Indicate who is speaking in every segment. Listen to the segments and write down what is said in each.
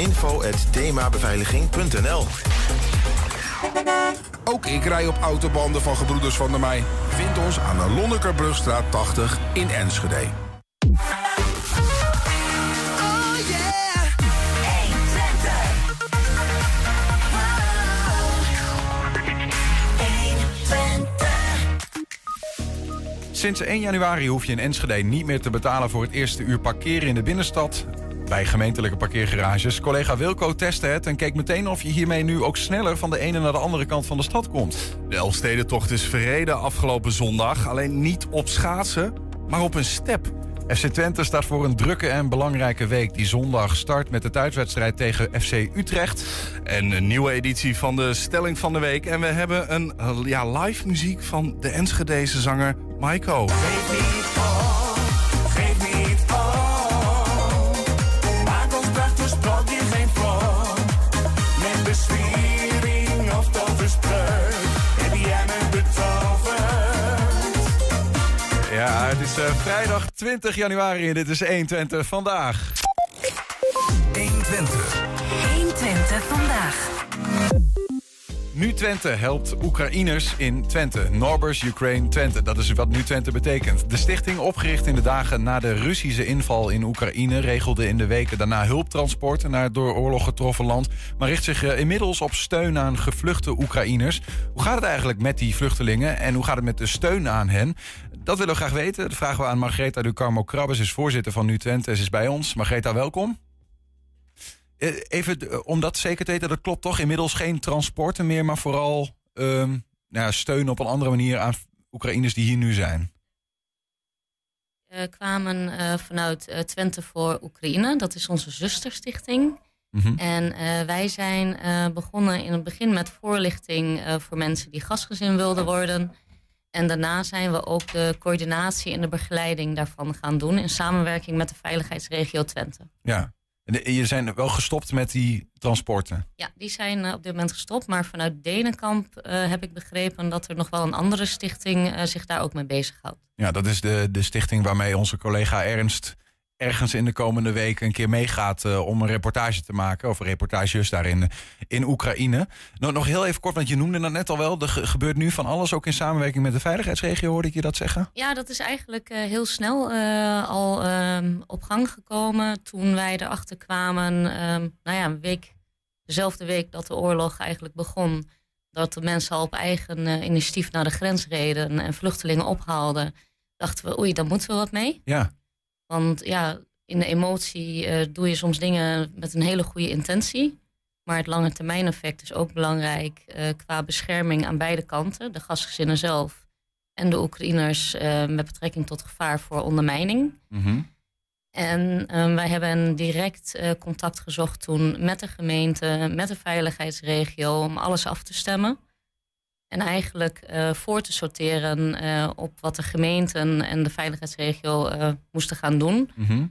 Speaker 1: info.themabeveiliging.nl
Speaker 2: Ook ik rij op autobanden van Gebroeders van der Mei. Vind ons aan de Lonnekerbrugstraat 80 in Enschede.
Speaker 3: Sinds 1 januari hoef je in Enschede niet meer te betalen voor het eerste uur parkeren in de binnenstad. Bij gemeentelijke parkeergarages. Collega Wilco testte het en keek meteen of je hiermee nu ook sneller van de ene naar de andere kant van de stad komt.
Speaker 4: De Elfstedentocht is verreden afgelopen zondag. Alleen niet op schaatsen, maar op een step.
Speaker 3: FC Twente staat voor een drukke en belangrijke week. Die zondag start met de thuiswedstrijd tegen FC Utrecht.
Speaker 4: En een nieuwe editie van de Stelling van de Week. En we hebben een ja, live muziek van de Enschedeze zanger Maiko.
Speaker 3: Ja, het is eh, vrijdag 20 januari en dit is 120 vandaag.
Speaker 5: 120.
Speaker 6: 120
Speaker 3: Nu Twente helpt Oekraïners in Twente. Norbers Ukraine Twente, dat is wat Nu Twente betekent. De stichting, opgericht in de dagen na de Russische inval in Oekraïne... regelde in de weken daarna hulptransporten naar het door oorlog getroffen land... maar richt zich eh, inmiddels op steun aan gevluchte Oekraïners. Hoe gaat het eigenlijk met die vluchtelingen en hoe gaat het met de steun aan hen? Dat willen we graag weten. Dat vragen we aan Margreta Ducarmo Krabbes, is voorzitter van Nu Twente. Ze is bij ons. Margreta, welkom. Eh, Even eh, om dat zeker te weten, dat klopt toch? Inmiddels geen transporten meer, maar vooral ehm, nou ja, steun op een andere manier aan Oekraïners die hier nu zijn.
Speaker 7: eh, kwamen vanuit Twente voor Oekraïne. Dat is onze zusterstichting.
Speaker 3: Mhm.
Speaker 7: En wij zijn begonnen in het begin met voorlichting voor mensen die gastgezin wilden worden. En daarna zijn we ook de coördinatie en de begeleiding daarvan gaan doen in samenwerking met de veiligheidsregio Twente.
Speaker 3: Ja. En eh, je zijn wel gestopt met die transporten.
Speaker 7: Ja, die zijn eh, op dit moment gestopt. Maar vanuit Denenkamp eh, heb ik begrepen dat er nog wel een andere stichting zich daar ook mee bezighoudt.
Speaker 3: Ja, dat is de, de stichting waarmee onze collega Ernst ergens in de komende weken een keer meegaat eh, om een reportage te maken. Of reportages daarin in Oekraïne. Nou, nog heel even kort, want je noemde dat net al wel. Er ge- gebeurt nu van alles, ook in samenwerking met de veiligheidsregio, hoorde ik je dat zeggen?
Speaker 7: Ja, dat is eigenlijk eh, heel snel eh, al ehm, op gang gekomen. Toen wij erachter kwamen, ehm, nou ja, een week, dezelfde week dat de oorlog eigenlijk begon, dat de mensen al op eigen initiatief naar de grens reden en vluchtelingen ophaalden, dachten we, oei, daar moeten we wat mee.
Speaker 3: Ja.
Speaker 7: Want ja, in de emotie eh, doe je soms dingen met een hele goede intentie. Maar het lange termijn effect is ook belangrijk eh, qua bescherming aan beide kanten. De gastgezinnen zelf en de Oekraïners eh, met betrekking tot gevaar voor ondermijning.
Speaker 3: Mhm.
Speaker 7: En wij hebben direct contact gezocht toen met de gemeente, met de veiligheidsregio om alles af te stemmen. En eigenlijk eh, voor te sorteren eh, op wat de gemeenten en de veiligheidsregio eh, moesten gaan doen.
Speaker 3: Mhm.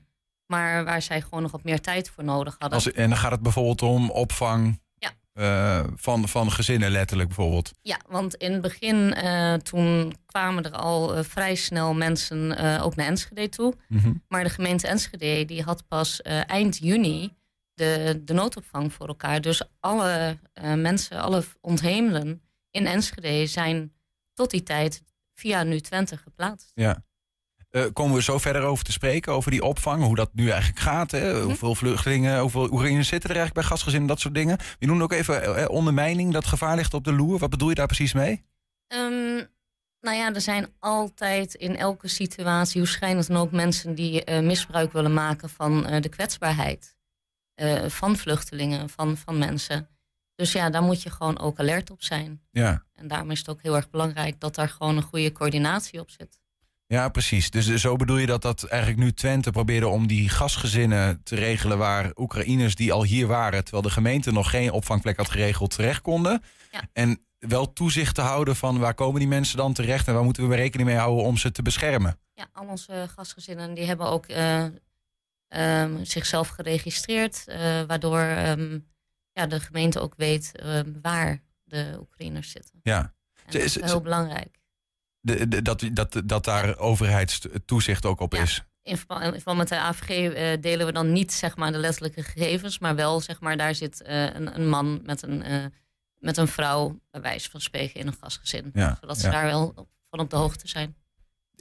Speaker 7: Maar waar zij gewoon nog wat meer tijd voor nodig hadden.
Speaker 3: Als, en dan gaat het bijvoorbeeld om opvang
Speaker 7: Ja.
Speaker 3: van, van gezinnen, letterlijk bijvoorbeeld.
Speaker 7: Ja, want in het begin, toen kwamen er al vrij snel mensen ook naar Enschede toe.
Speaker 3: Mhm.
Speaker 7: Maar de gemeente Enschede die had pas eind juni de, de noodopvang voor elkaar. Dus alle mensen, alle ontheemden in Enschede zijn tot die tijd via Nu Twente geplaatst.
Speaker 3: Ja. Eh, komen we zo verder over te spreken, over die opvang, hoe dat nu eigenlijk gaat. Hè?
Speaker 7: Mhm.
Speaker 3: Hoeveel vluchtelingen, hoeveel Oekraïners zitten er eigenlijk bij gastgezinnen, dat soort dingen. Je noemde ook even eh, ondermijning, dat gevaar ligt op de loer. Wat bedoel je daar precies mee?
Speaker 7: Ehm, nou ja, er zijn altijd in elke situatie, hoe schijnend dan ook, mensen die eh, misbruik willen maken van eh, de kwetsbaarheid eh, van vluchtelingen, van, van mensen. Dus ja, daar moet je gewoon ook alert op zijn.
Speaker 3: Ja.
Speaker 7: En daarom is het ook heel erg belangrijk dat daar gewoon een goede coördinatie op zit.
Speaker 3: Ja, precies. Dus zo bedoel je dat dat eigenlijk nu Twente probeerde om die gastgezinnen te regelen waar Oekraïners die al hier waren, terwijl de gemeente nog geen opvangplek had geregeld, terecht konden.
Speaker 7: Ja.
Speaker 3: En wel toezicht te houden van waar komen die mensen dan terecht en waar moeten we rekening mee houden om ze te beschermen.
Speaker 7: Ja, al onze gastgezinnen die hebben ook eh, ehm, zichzelf geregistreerd, eh, waardoor ehm, ja, de gemeente ook weet ehm, waar de Oekraïners zitten.
Speaker 3: Ja.
Speaker 7: En dat is heel belangrijk.
Speaker 3: De, de- dat, dat, dat daar overheidstoezicht ook op
Speaker 7: Ja.
Speaker 3: is.
Speaker 7: in verband, met de AVG eh, delen we dan niet zeg maar, de letterlijke gegevens, maar wel zeg maar, daar zit eh, een, een man met een, eh, met een vrouw, bij wijze van spreken, in een gastgezin.
Speaker 3: Ja,
Speaker 7: Zodat ze daar wel op- van op de hoogte zijn.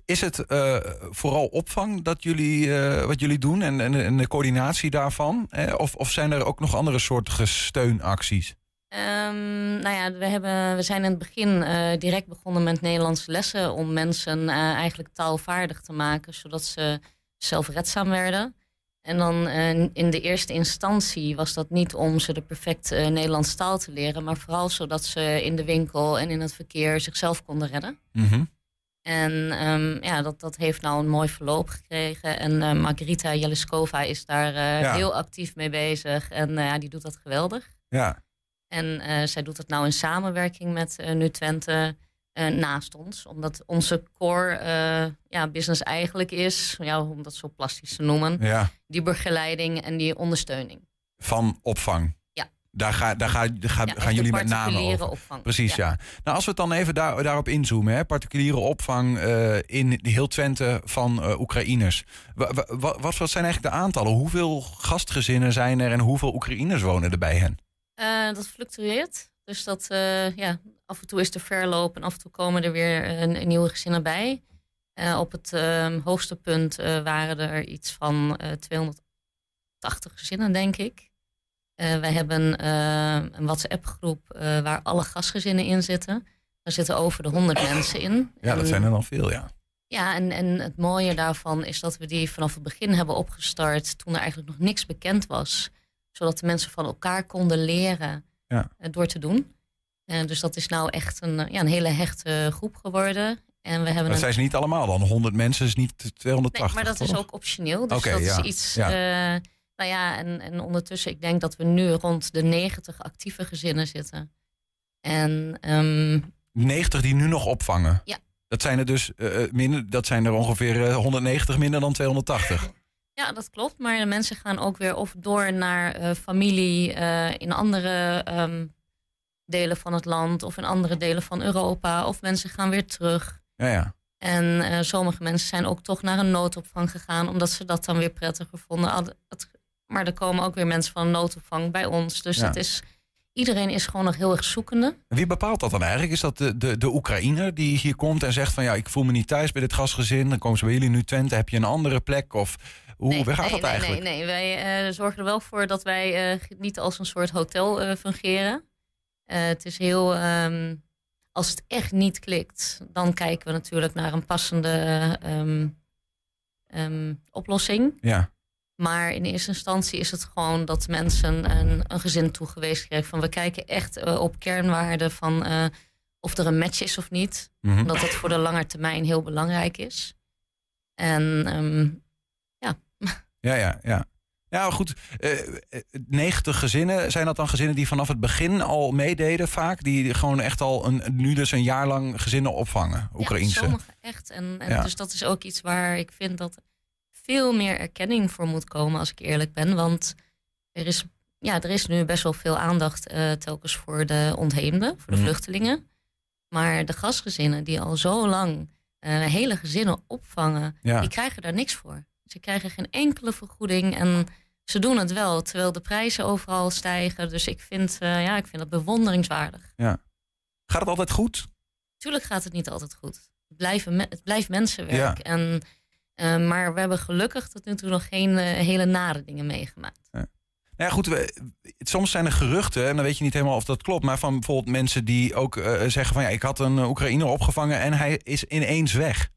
Speaker 3: Is het eh, vooral opvang dat jullie, eh, wat jullie doen en, en, en de coördinatie daarvan? Eh, of, of zijn er ook nog andere soorten steunacties?
Speaker 7: Ehm, nou ja, we, hebben, we zijn in het begin eh, direct begonnen met Nederlandse lessen om mensen eigenlijk taalvaardig te maken, zodat ze zelfredzaam werden. En dan in de eerste instantie was dat niet om ze de perfecte Nederlandse taal te leren, maar vooral zodat ze in de winkel en in het verkeer zichzelf konden redden.
Speaker 3: Mhm.
Speaker 7: En ehm, ja, dat, dat heeft nou een mooi verloop gekregen. En eh, Margarita Jeliskova is daar eh,
Speaker 3: Ja.
Speaker 7: heel actief mee bezig. En eh, ja, die doet dat geweldig.
Speaker 3: Ja,
Speaker 7: En zij doet het nou in samenwerking met Nu Twente naast ons. Omdat onze core ja, business eigenlijk is, ja, om dat zo plastisch te noemen,
Speaker 3: ja.
Speaker 7: die begeleiding en die ondersteuning.
Speaker 3: van opvang. Daar, ga, daar, ga, daar ga-
Speaker 7: Ja, echt
Speaker 3: gaan jullie met name
Speaker 7: particuliere
Speaker 3: over.
Speaker 7: opvang.
Speaker 3: Precies, ja. Nou, als we het dan even daar, daarop inzoomen, hè, particuliere opvang eh, in heel Twente van eh, Oekraïners. Wa- wa- wa- wat, wat zijn eigenlijk de aantallen? Hoeveel gastgezinnen zijn er en hoeveel Oekraïners wonen er bij hen?
Speaker 7: Eh, dat fluctueert. Dus dat, ja, af en toe is er verloop en af en toe komen er weer nieuwe gezinnen bij. Op het ehm, hoogste punt waren er iets van eh 280 gezinnen, denk ik. Eh wij hebben eh, een WhatsApp-groep eh, waar alle gastgezinnen in zitten. Daar zitten over de 100 mensen in.
Speaker 3: Ja, dat
Speaker 7: En-
Speaker 3: zijn er dan veel, ja.
Speaker 7: ja, en, en het mooie daarvan is dat we die vanaf het begin hebben opgestart toen er eigenlijk nog niks bekend was. Zodat de mensen van elkaar konden leren
Speaker 3: Ja.
Speaker 7: door te doen. En dus dat is nou echt een, ja, een hele hechte groep geworden. En we hebben
Speaker 3: Dat
Speaker 7: een
Speaker 3: zijn ze niet allemaal dan. 100 mensen is niet 280.
Speaker 7: Nee, maar dat is ook optioneel. Dus dat
Speaker 3: ja,
Speaker 7: is iets.
Speaker 3: ja.
Speaker 7: Nou ja, en, en ondertussen, ik denk dat we nu rond de 90 actieve gezinnen zitten. En ehm,
Speaker 3: 90 die nu nog opvangen.
Speaker 7: Ja.
Speaker 3: Dat zijn er dus eh, eh, minder, dat zijn er ongeveer eh, 190 minder dan 280.
Speaker 7: ja, dat klopt. Maar de mensen gaan ook weer of door naar eh, familie eh, in andere ehm, delen van het land of in andere delen van Europa. Of mensen gaan weer terug.
Speaker 3: Ja, ja.
Speaker 7: En eh, sommige mensen zijn ook toch naar een noodopvang gegaan, omdat ze dat dan weer prettiger vonden. Maar er komen ook weer mensen van noodopvang bij ons. Dus
Speaker 3: Ja.
Speaker 7: het is, iedereen is gewoon nog heel erg zoekende.
Speaker 3: Wie bepaalt dat dan eigenlijk? Is dat de, de, de Oekraïner die hier komt en zegt van ja, ik voel me niet thuis bij dit gastgezin. Dan komen ze bij jullie nu Twente. Heb je een andere plek? Of hoe
Speaker 7: nee,
Speaker 3: gaat
Speaker 7: nee,
Speaker 3: dat
Speaker 7: nee,
Speaker 3: eigenlijk?
Speaker 7: Nee, nee, wij eh, zorgen er wel voor dat wij eh, niet als een soort hotel eh, fungeren. Het is heel. ehm, als het echt niet klikt, dan kijken we natuurlijk naar een passende ehm, ehm, oplossing.
Speaker 3: Ja,
Speaker 7: Maar in eerste instantie is het gewoon dat mensen een, een gezin toegewezen krijgen. Van we kijken echt eh, op kernwaarden van eh, of er een match is of niet.
Speaker 3: Mhm.
Speaker 7: Omdat dat voor de lange termijn heel belangrijk is. En ehm,
Speaker 3: ja, ja. ja. Ja, goed. eh, eh, 90 gezinnen, zijn dat dan gezinnen die vanaf het begin al meededen vaak? Die gewoon echt al een, nu dus een jaar lang gezinnen opvangen, Oekraïnse?
Speaker 7: Ja, sommige echt. En, en
Speaker 3: Ja.
Speaker 7: Dus dat is ook iets waar ik vind dat veel meer erkenning voor moet komen, als ik eerlijk ben. Want er is, ja, er is nu best wel veel aandacht eh, telkens voor de ontheemden, voor de
Speaker 3: Mhm.
Speaker 7: vluchtelingen. Maar de gastgezinnen die al zo lang eh, hele gezinnen opvangen,
Speaker 3: Ja.
Speaker 7: die krijgen daar niks voor. Ze krijgen geen enkele vergoeding en ze doen het wel, terwijl de prijzen overal stijgen. Dus ik vind, eh, ja, ik vind dat bewonderingswaardig.
Speaker 3: Gaat het altijd goed?
Speaker 7: Tuurlijk gaat het niet altijd goed. Het, blijven me- het blijft mensenwerk. En, eh, maar we hebben gelukkig tot nu toe nog geen eh, hele nare dingen meegemaakt.
Speaker 3: Nou ja, goed. We, soms zijn er geruchten, en dan weet je niet helemaal of dat klopt. Maar van bijvoorbeeld mensen die ook eh, zeggen van ja, ik had een Oekraïner opgevangen en hij is ineens weg.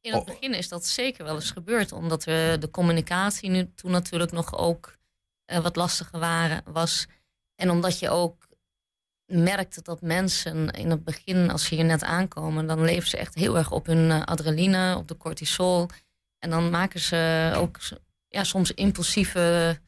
Speaker 7: In het
Speaker 3: Oh.
Speaker 7: begin is dat zeker wel eens gebeurd. Omdat we de communicatie nu toen natuurlijk nog ook eh, wat lastiger waren, was. En omdat je ook merkte dat mensen in het begin, als ze hier net aankomen, dan leven ze echt heel erg op hun eh, adrenaline, op de cortisol. En dan maken ze ook ja, soms impulsieve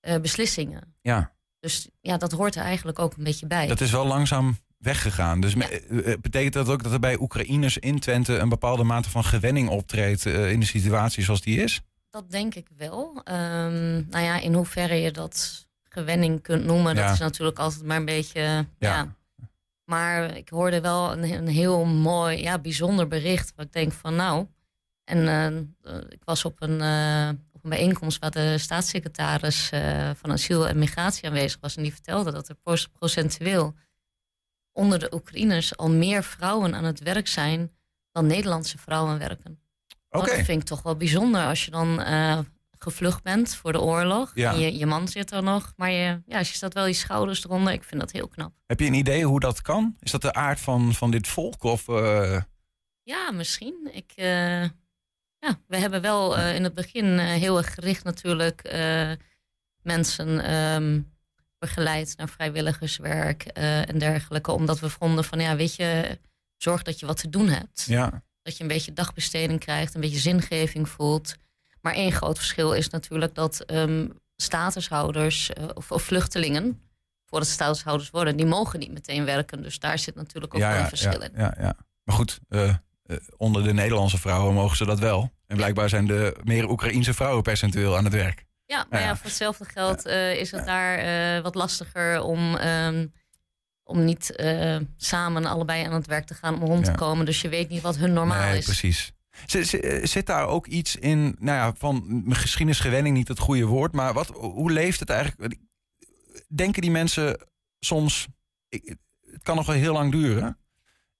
Speaker 7: eh, beslissingen.
Speaker 3: Ja,
Speaker 7: Dus ja, dat hoort er eigenlijk ook een beetje bij.
Speaker 3: dat is wel langzaam weggegaan. Dus me- eh, betekent dat ook dat er bij Oekraïners in Twente een bepaalde mate van gewenning optreedt in de situatie zoals die is?
Speaker 7: Dat denk ik wel. Ehm, nou ja, in hoeverre je dat gewenning kunt noemen,
Speaker 3: Ja.
Speaker 7: dat is natuurlijk altijd maar een beetje. Ja.
Speaker 3: Ja.
Speaker 7: Maar ik hoorde wel een, een heel mooi, ja, bijzonder bericht. Waar ik denk van nou, En eh, eh, ik was op een, eh, op een bijeenkomst waar de staatssecretaris van asiel en migratie aanwezig was. En die vertelde dat er procentueel onder de Oekraïners al meer vrouwen aan het werk zijn dan Nederlandse vrouwen werken.
Speaker 3: Oké.
Speaker 7: Dat vind ik toch wel bijzonder als je dan gevlucht bent voor de oorlog.
Speaker 3: Ja.
Speaker 7: Je, je man zit er nog, maar je, ja, je staat wel je schouders eronder. Ik vind dat heel knap.
Speaker 3: Heb je een idee hoe dat kan? Is dat de aard van, van dit volk? Of, eh,
Speaker 7: Ja, misschien. Ik, eh, ja, we hebben wel eh, in het begin heel erg gericht natuurlijk mensen ehm, begeleid naar vrijwilligerswerk en dergelijke. Omdat we vonden van ja, weet je, zorg dat je wat te doen hebt.
Speaker 3: ja.
Speaker 7: Dat je een beetje dagbesteding krijgt, een beetje zingeving voelt. Maar één groot verschil is natuurlijk dat ehm, statushouders eh, of, of vluchtelingen, voordat ze statushouders worden, die mogen niet meteen werken. Dus daar zit natuurlijk ook
Speaker 3: ja,
Speaker 7: wel
Speaker 3: ja,
Speaker 7: een verschil
Speaker 3: ja,
Speaker 7: in.
Speaker 3: ja, ja. Maar goed, eh, eh, onder de Nederlandse vrouwen mogen ze dat wel. En blijkbaar zijn de meer Oekraïense vrouwen percentueel aan het werk.
Speaker 7: Ja, maar
Speaker 3: Ja,
Speaker 7: voor hetzelfde geld is het daar wat lastiger om, ehm, om niet samen allebei aan het werk te gaan om rond
Speaker 3: Ja.
Speaker 7: te komen. Dus je weet niet wat hun normaal
Speaker 3: nee,
Speaker 7: is.
Speaker 3: precies. Zit, zit- daar ook iets in, nou ja, van mijn geschiedenisgewenning niet het goede woord, maar wat, hoe leeft het eigenlijk? Denken die mensen soms, ik, het kan nog wel heel lang duren.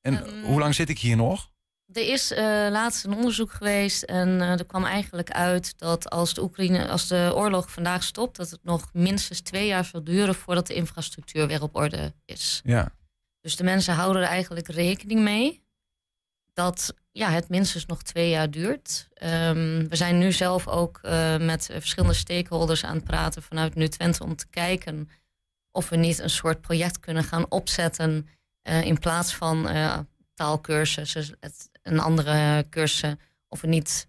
Speaker 3: En
Speaker 7: Ehm,
Speaker 3: hoe lang zit ik hier nog?
Speaker 7: Er is eh, laatst een onderzoek geweest en eh, er kwam eigenlijk uit dat als de, Oekraïne, als de oorlog vandaag stopt, dat het nog minstens twee jaar zal duren voordat de infrastructuur weer op orde is.
Speaker 3: Ja,
Speaker 7: Dus de mensen houden er eigenlijk rekening mee dat ja, het minstens nog twee jaar duurt. Ehm, we zijn nu zelf ook eh, met verschillende stakeholders aan het praten vanuit Nu Twente om te kijken of we niet een soort project kunnen gaan opzetten eh, in plaats van eh, taalkursussen het- en andere cursussen. Of we niet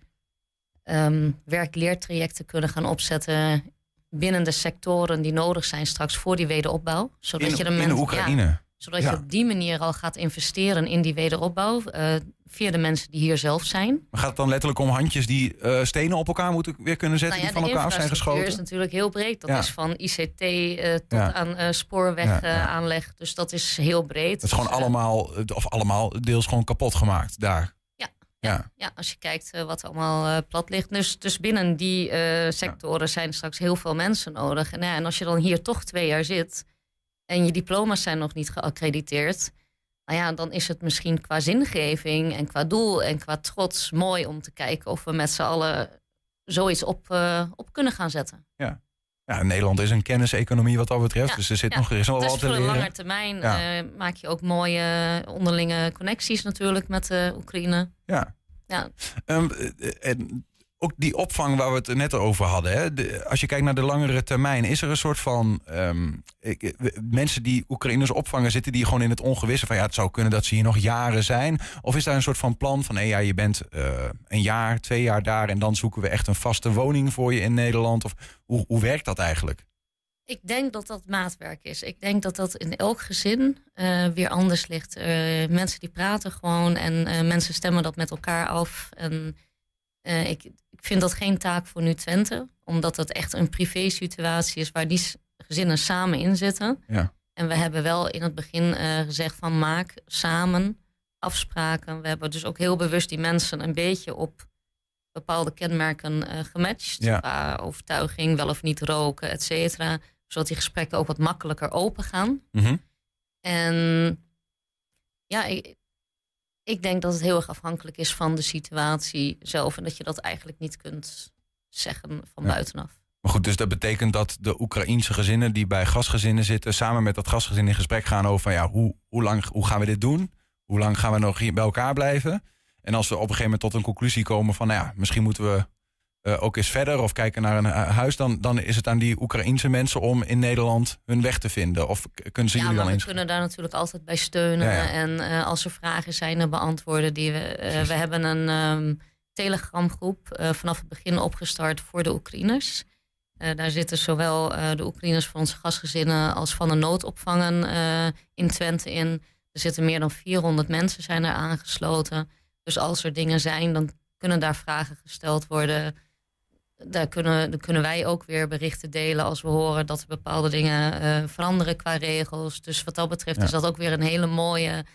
Speaker 7: ehm, werk-leertrajecten kunnen gaan opzetten binnen de sectoren die nodig zijn straks voor die wederopbouw. Zodat
Speaker 3: in,
Speaker 7: je de
Speaker 3: in
Speaker 7: mensen, ja,
Speaker 3: Oekraïne.
Speaker 7: Zodat
Speaker 3: Ja.
Speaker 7: je op die manier al gaat investeren in die wederopbouw. eh, via de mensen die hier zelf zijn.
Speaker 3: Maar gaat het dan letterlijk om handjes die eh, stenen op elkaar moeten weer kunnen zetten,
Speaker 7: Nou ja,
Speaker 3: die van elkaar af zijn geschoten?
Speaker 7: is natuurlijk heel breed. Dat
Speaker 3: Ja.
Speaker 7: is van ICT eh, tot
Speaker 3: Ja.
Speaker 7: aan eh, spoorweg
Speaker 3: Ja,
Speaker 7: eh,
Speaker 3: ja.
Speaker 7: aanleg. Dus dat is heel breed.
Speaker 3: Het is gewoon
Speaker 7: Dus,
Speaker 3: allemaal, of allemaal, deels gewoon kapot gemaakt daar.
Speaker 7: Ja,
Speaker 3: Ja,
Speaker 7: Ja, als je kijkt wat er allemaal plat ligt. Dus, dus binnen die sectoren zijn straks heel veel mensen nodig. En als je dan hier toch twee jaar zit en je diploma's zijn nog niet geaccrediteerd. Nou ja, dan is het misschien qua zingeving en qua doel en qua trots mooi om te kijken of we met z'n allen zoiets op, eh, op kunnen gaan zetten.
Speaker 3: ja, Nederland is een kenniseconomie wat dat betreft.
Speaker 7: Ja,
Speaker 3: dus er zit
Speaker 7: ja.
Speaker 3: nog er is nog wel
Speaker 7: Dus
Speaker 3: wat te
Speaker 7: voor de
Speaker 3: leren.
Speaker 7: lange termijn
Speaker 3: Ja.
Speaker 7: eh, maak je ook mooie onderlinge connecties natuurlijk met de Oekraïne.
Speaker 3: Ja.
Speaker 7: Ja,
Speaker 3: Ehm, eh, en ook die opvang waar we het net over hadden. Hè? Als je kijkt naar de langere termijn, is er een soort van ehm, ik- eh, mensen die Oekraïners opvangen, zitten die gewoon in het ongewisse van ja, het zou kunnen dat ze hier nog jaren zijn? Of is daar een soort van plan van hé, ja, je bent eh, een jaar, twee jaar daar en dan zoeken we echt een vaste woning voor je in Nederland? Of hoe, hoe werkt dat eigenlijk?
Speaker 7: Ik denk dat dat maatwerk is. Ik denk dat dat in elk gezin eh, weer anders ligt. Mensen die praten gewoon en mensen stemmen dat met elkaar af. En ik vind dat geen taak voor nu Twente, omdat het echt een privé situatie is waar die gezinnen samen in zitten.
Speaker 3: Ja.
Speaker 7: En we hebben wel in het begin eh, gezegd van maak samen afspraken. We hebben dus ook heel bewust die mensen een beetje op bepaalde kenmerken eh, gematcht.
Speaker 3: Ja.
Speaker 7: Qua overtuiging, wel of niet roken, et cetera. Zodat die gesprekken ook wat makkelijker open gaan.
Speaker 3: Mhm.
Speaker 7: En ja, ik, ik denk dat het heel erg afhankelijk is van de situatie zelf. En dat je dat eigenlijk niet kunt zeggen van
Speaker 3: Ja.
Speaker 7: buitenaf.
Speaker 3: Maar goed, dus dat betekent dat de Oekraïense gezinnen die bij gastgezinnen zitten, samen met dat gastgezin in gesprek gaan over van ja, hoe, hoe lang hoe gaan we dit doen? Hoe lang gaan we nog hier bij elkaar blijven? En als we op een gegeven moment tot een conclusie komen van nou ja, misschien moeten we eh, ook eens verder of kijken naar een hu- huis, dan, dan is het aan die Oekraïense mensen om in Nederland hun weg te vinden. Of kunnen ze
Speaker 7: Ja,
Speaker 3: jullie dan
Speaker 7: we
Speaker 3: eens?
Speaker 7: kunnen daar natuurlijk altijd bij steunen.
Speaker 3: Ja, ja.
Speaker 7: En eh, als er vragen zijn, dan beantwoorden die we. eh, we hebben een ehm telegramgroep eh, vanaf het begin opgestart voor de Oekraïners. Eh, daar zitten zowel eh, de Oekraïners van onze gastgezinnen als van de noodopvangen eh, in Twente in. Er zitten meer dan 400 mensen zijn er aangesloten. Dus als er dingen zijn, dan kunnen daar vragen gesteld worden. Daar kunnen, dan kunnen wij ook weer berichten delen als we horen dat er bepaalde dingen eh, veranderen qua regels. Dus wat dat betreft
Speaker 3: Ja.
Speaker 7: is dat ook weer een hele mooie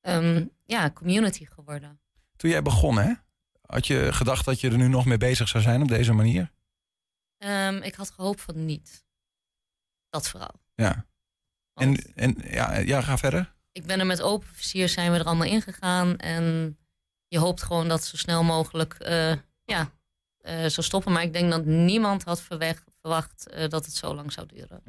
Speaker 7: ehm, ja, community geworden.
Speaker 3: Toen jij begon, hè? Had je gedacht dat je er nu nog mee bezig zou zijn op deze manier?
Speaker 7: Ehm, ik had gehoopt van niet. Dat vooral.
Speaker 3: Ja.
Speaker 7: Want
Speaker 3: En, en ja, ja, ga verder.
Speaker 7: ik ben er met open vizier zijn we er allemaal ingegaan. En je hoopt gewoon dat zo snel mogelijk eh, ja, eh, zou stoppen. Maar ik denk dat niemand had verweg- verwacht eh, dat het zo lang zou duren.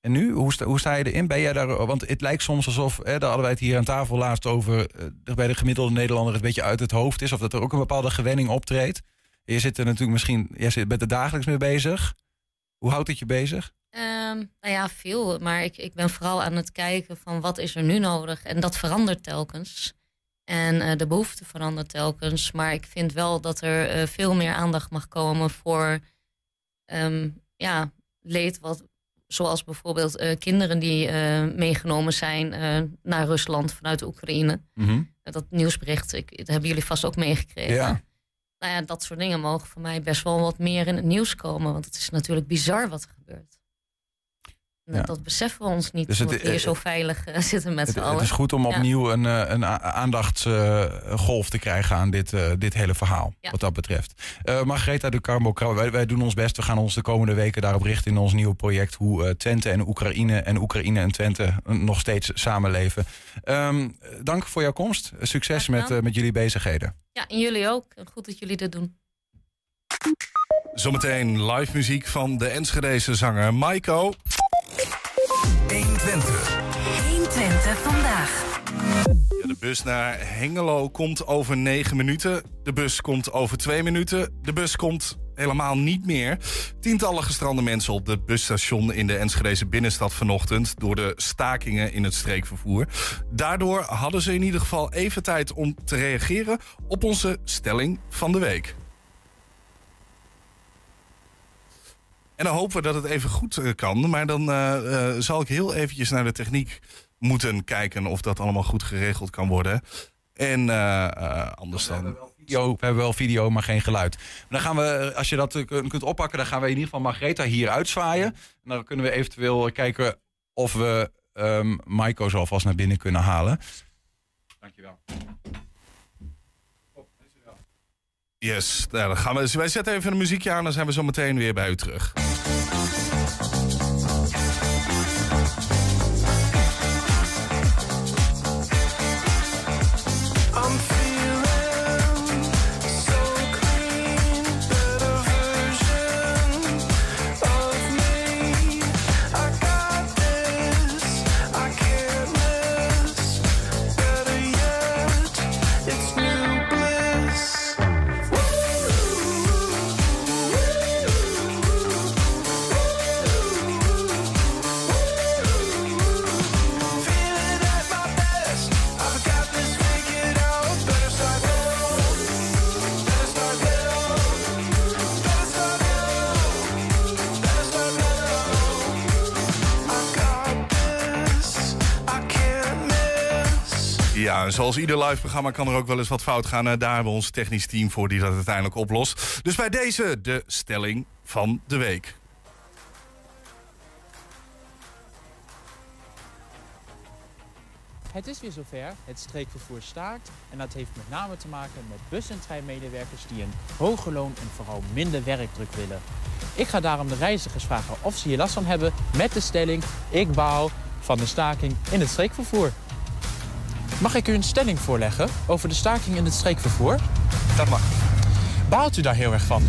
Speaker 3: En nu, hoe sta, hoe sta je erin? Ben jij daar, want het lijkt soms alsof, hè, daar hadden wij het hier aan tafel laatst over, eh, er bij de gemiddelde Nederlander een beetje uit het hoofd is. Of dat er ook een bepaalde gewenning optreedt. Je zit er natuurlijk misschien, jij zit, bent er dagelijks mee bezig. Hoe houdt het je bezig?
Speaker 7: Ehm, nou ja, veel. Maar ik, ik ben vooral aan het kijken van wat is er nu nodig. En dat verandert telkens. En eh, de behoefte verandert telkens. Maar ik vind wel dat er eh, veel meer aandacht mag komen voor ehm, ja, leed. Wat, zoals bijvoorbeeld eh, kinderen die meegenomen zijn naar Rusland vanuit de Oekraïne. Dat nieuwsbericht, ik, dat hebben jullie vast ook meegekregen.
Speaker 3: Ja.
Speaker 7: Nou ja, dat soort dingen mogen voor mij best wel wat meer in het nieuws komen. Want het is natuurlijk bizar wat er gebeurt.
Speaker 3: Ja.
Speaker 7: Dat beseffen we ons niet,
Speaker 3: Dus het-
Speaker 7: we hier zo veilig eh, zitten met
Speaker 3: Het,
Speaker 7: z'n
Speaker 3: het
Speaker 7: allen.
Speaker 3: is goed om
Speaker 7: Ja.
Speaker 3: opnieuw een, eh, een aandachtsgolf te krijgen aan dit, eh, dit hele verhaal.
Speaker 7: Ja.
Speaker 3: Wat dat betreft. Eh Margaretha de Carmo, wij, wij doen ons best. We gaan ons de komende weken daarop richten in ons nieuwe project. Hoe eh, Twente en Oekraïne en Oekraïne en Twente nog steeds samenleven. Ehm, dank voor jouw komst. Succes met, met jullie bezigheden.
Speaker 7: Ja, en jullie ook. Goed dat jullie dit doen.
Speaker 4: Zometeen live muziek van de Enschedese zanger Maiko.
Speaker 6: 120 vandaag.
Speaker 4: Ja, de bus naar Hengelo komt over 9 minuten. De bus komt over 2 minuten. De bus komt helemaal niet meer. Tientallen gestrande mensen op het busstation in de Enschedeze binnenstad vanochtend... door de stakingen in het streekvervoer. Daardoor hadden ze in ieder geval even tijd om te reageren... op onze stelling van de week. En dan hopen we dat het even goed eh, kan. Maar dan eh, eh, zal ik heel eventjes naar de techniek moeten kijken... of dat allemaal goed geregeld kan worden. En anders dan...
Speaker 3: We hebben wel video, maar geen geluid. Dan gaan we, als je dat kun- kunt oppakken, dan gaan we in ieder geval Margreta hier uitzwaaien. En dan kunnen we eventueel kijken of we ehm Maiko zo alvast naar binnen kunnen halen. Dankjewel.
Speaker 4: Yes, nou, dan gaan we, dus wij zetten even een muziekje aan... dan zijn we zo meteen weer bij u terug. Zoals ieder live programma kan er ook wel eens wat fout gaan. Eh, Daar hebben we ons technisch team voor die dat uiteindelijk oplost. Dus bij deze de stelling van de week.
Speaker 1: Het is weer zover. Het streekvervoer staakt. En dat heeft met name te maken met bus- en treinmedewerkers die een hoger loon en vooral minder werkdruk willen. Ik ga daarom de reizigers vragen of ze hier last van hebben met de stelling: ik baal van de staking in het streekvervoer. Mag ik u een stelling voorleggen over de staking in het streekvervoer?
Speaker 5: Dat mag.
Speaker 1: Baalt u daar heel erg van?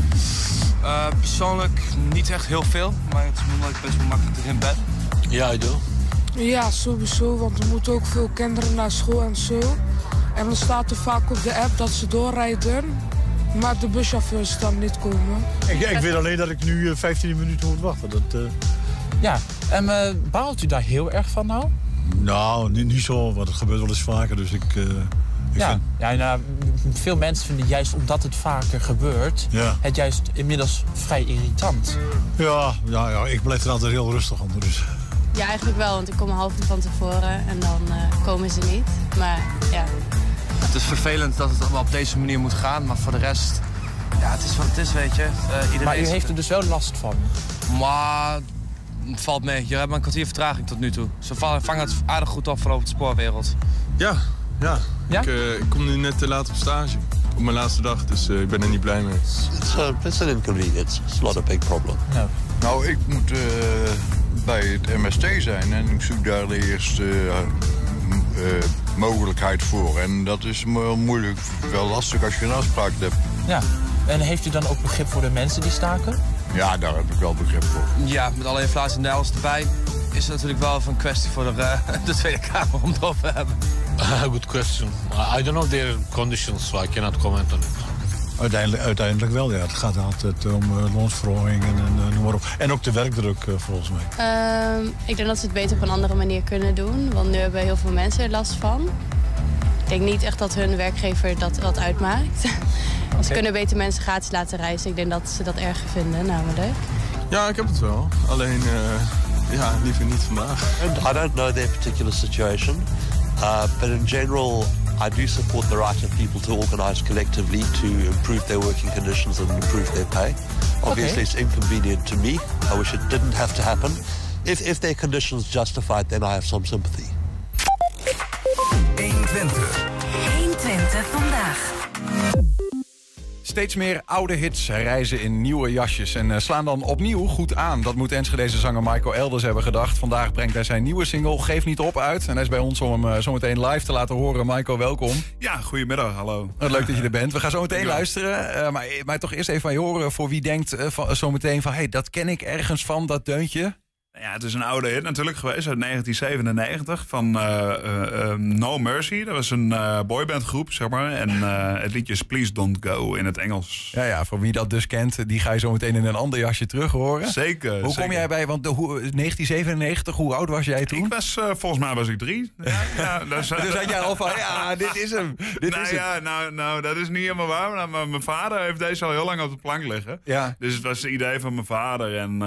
Speaker 5: Eh, persoonlijk niet echt heel veel, maar het is omdat ik best wel makkelijk erin ben.
Speaker 1: Ja, ik doe.
Speaker 8: Ja, sowieso, want er moeten ook veel kinderen naar school en zo. En dan staat er vaak op de app dat ze doorrijden, maar de buschauffeurs dan niet komen.
Speaker 9: Ik, ik weet alleen dat ik nu eh, 15 minuten moet wachten. Dat, eh,
Speaker 1: Ja, en eh, baalt u daar heel erg van nou?
Speaker 9: Nou, niet, niet zo, want het gebeurt wel eens vaker. Dus ik, eh, ik
Speaker 1: Ja,
Speaker 9: vind...
Speaker 1: ja nou, veel mensen vinden juist omdat het vaker gebeurt,
Speaker 9: Ja,
Speaker 1: het juist inmiddels vrij irritant.
Speaker 9: ja, ja, ja, ik blijf er altijd heel rustig onder. Dus.
Speaker 10: Ja, eigenlijk wel, want ik kom een half uur van tevoren en dan eh, komen ze niet. Maar ja,
Speaker 5: Het is vervelend dat het allemaal op deze manier moet gaan, maar voor de rest... Ja, het is wat het is, weet je. Eh, iedereen
Speaker 1: Maar u heeft er dus wel last van.
Speaker 5: Maar... het valt mee. Je hebt een kwartier vertraging tot nu toe. Ze va- vangen het aardig goed op voor over de spoorwereld.
Speaker 11: Ja, ja.
Speaker 1: Ja?
Speaker 11: Ik, eh, ik kom nu net te laat op stage. op mijn laatste dag, dus eh, ik ben er niet blij mee.
Speaker 12: It's, a, it's an inconvenience. It's not a big problem.
Speaker 13: Nou, ik moet eh, bij het MST zijn en ik zoek daar de eerste mogelijkheid voor. En dat is wel moeilijk, wel lastig als je een afspraak hebt.
Speaker 1: Ja. En heeft u dan ook begrip voor de mensen die staken?
Speaker 13: Ja, daar heb ik wel begrip voor.
Speaker 5: Ja, met alle inflatie en alles erbij is het natuurlijk wel even een kwestie voor de, eh, de Tweede Kamer om het over te hebben.
Speaker 14: good question. I don't know their conditions, so I cannot comment on it.
Speaker 9: Uiteindelijk, uiteindelijk wel, ja. Het gaat altijd om uh, loonsverhoging en, en eh, noem maar op. En ook de werkdruk, eh, volgens mij.
Speaker 10: Ehm, ik denk dat ze het beter op een andere manier kunnen doen. Want nu hebben heel veel mensen er last van. Ik denk niet echt dat hun werkgever dat, dat uitmaakt. Ze kunnen beter mensen gratis laten reizen. Ik denk dat ze dat erger vinden, namelijk.
Speaker 11: Ja, ik heb het wel. Alleen, eh, ja, liever niet vandaag.
Speaker 12: And I don't know their particular situation, uh, but in general, I do support the right of people to organise collectively to improve their working conditions and improve their pay. Obviously, it's inconvenient to me. I wish it didn't have to happen. If, if their conditions justified, then I have some sympathy.
Speaker 6: 120. 120 vandaag.
Speaker 3: Steeds meer oude hits reizen in nieuwe jasjes en eh, slaan dan opnieuw goed aan. Dat moet Enschedeze zanger Michael Elders hebben gedacht. Vandaag brengt hij zijn nieuwe single Geef Niet Op uit. En hij is bij ons om hem eh, zometeen live te laten horen. Michael, welkom.
Speaker 15: Ja, goedemiddag, hallo.
Speaker 3: Wat leuk dat je er bent. We gaan zo meteen luisteren. eh, maar, maar toch eerst even van je horen voor wie denkt van, zometeen van... hé, hey, dat ken ik ergens van, dat deuntje.
Speaker 15: Ja, het is een oude hit natuurlijk geweest uit 1997 van eh, eh, eh, No Mercy. Dat was een eh, boybandgroep, zeg maar. En het liedje is Please Don't Go in het Engels.
Speaker 3: Ja, ja, voor wie dat dus kent, die ga je zo meteen in een ander jasje terug horen.
Speaker 15: Zeker.
Speaker 3: Hoe kom
Speaker 15: zeker.
Speaker 3: jij bij, want de, hoe, 1997, hoe oud was jij toen?
Speaker 15: Ik was, volgens mij was ik drie. Ja, ja, dus,
Speaker 3: Dus had jij al van, ja, dit is hem. Dit
Speaker 15: nou,
Speaker 3: is
Speaker 15: ja, nou, nou, dat is niet helemaal waar. Maar mijn- mijn vader heeft deze al heel lang op de plank liggen.
Speaker 3: Ja.
Speaker 15: Dus het was het idee van mijn vader. En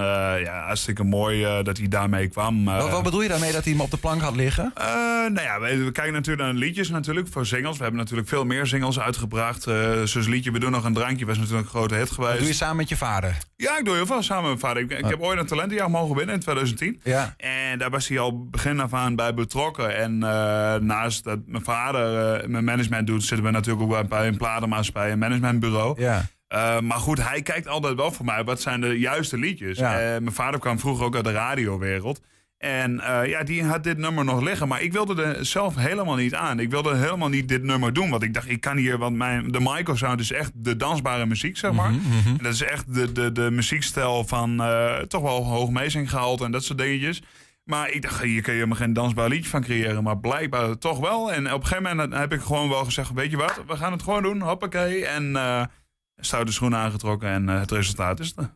Speaker 15: ja, hartstikke mooi dat hij daarmee kwam. eh.
Speaker 3: Wat, wat bedoel je daarmee dat hij hem op de plank had liggen?
Speaker 15: Eh, nou ja, we, we kijken natuurlijk naar liedjes natuurlijk voor singles. We hebben natuurlijk veel meer singles uitgebracht. Eh zoals liedje We doen nog een drankje was natuurlijk een grote hit geweest.
Speaker 3: Dat doe je samen met je vader?
Speaker 15: Ja, ik doe heel veel samen met mijn vader. Ik, ik heb ooit een talentenjaar mogen winnen in 2010.
Speaker 3: Ja.
Speaker 15: En daar was hij al begin af aan bij betrokken. En eh, naast dat mijn vader eh, mijn management doet, zitten we natuurlijk ook bij een platenmaatschappij, een managementbureau.
Speaker 3: Ja.
Speaker 15: Eh, maar goed, hij kijkt altijd wel voor mij wat zijn de juiste liedjes.
Speaker 3: Ja.
Speaker 15: Eh, mijn vader kwam vroeger ook uit de radiowereld. En eh, ja, die had dit nummer nog liggen. Maar ik wilde er zelf helemaal niet aan. Ik wilde helemaal niet dit nummer doen. Want ik dacht, ik kan hier... Want mijn, de Michael Sound is echt de dansbare muziek, zeg maar. En dat is echt de, de, de muziekstijl van toch wel hoog meezinggehalte en dat soort dingetjes. Maar ik dacht, hier kun je helemaal geen dansbaar liedje van creëren. Maar blijkbaar toch wel. En op een gegeven moment heb ik gewoon wel gezegd... weet je wat, we gaan het gewoon doen. Hoppakee. En stoute schoenen aangetrokken. En eh, het resultaat is er.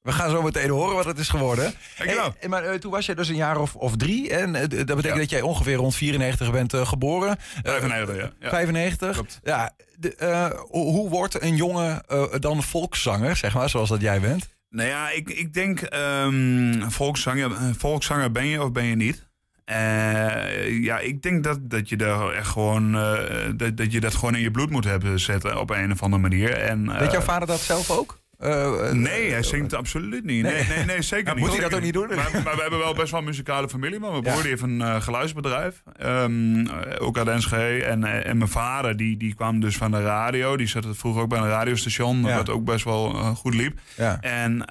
Speaker 3: We gaan zo meteen horen wat het is geworden.
Speaker 15: Dankjewel.
Speaker 3: Hey, maar eh, toen was jij dus een jaar of, of drie. En eh, dat betekent dat jij ongeveer rond 94 bent eh, geboren. Eh,
Speaker 15: 95, ja. Ja.
Speaker 3: 95. Ja, de, eh, hoe, hoe wordt een jongen eh, dan volkszanger, zeg maar, zoals dat jij bent?
Speaker 15: Nou ja, ik, ik denk ehm, volkszanger, eh, volkszanger ben je of ben je niet. Eh, ja, ik denk dat, dat je daar echt gewoon eh, dat, dat je dat gewoon in je bloed moet hebben zetten op een of andere manier. En, eh,
Speaker 3: Weet jouw vader dat zelf ook? Eh, eh,
Speaker 15: Nee, hij zingt absoluut niet. Nee, nee, nee, zeker niet.
Speaker 3: moet hij dat ook niet doen?
Speaker 15: Maar, maar we hebben wel best wel een muzikale familie. Maar mijn broer die heeft een eh, geluidsbedrijf. Ehm, eh, ook uit Enschede. En, en mijn vader die, die kwam dus van de radio. Die zat vroeger ook bij een radiostation. Wat ook best wel goed liep. En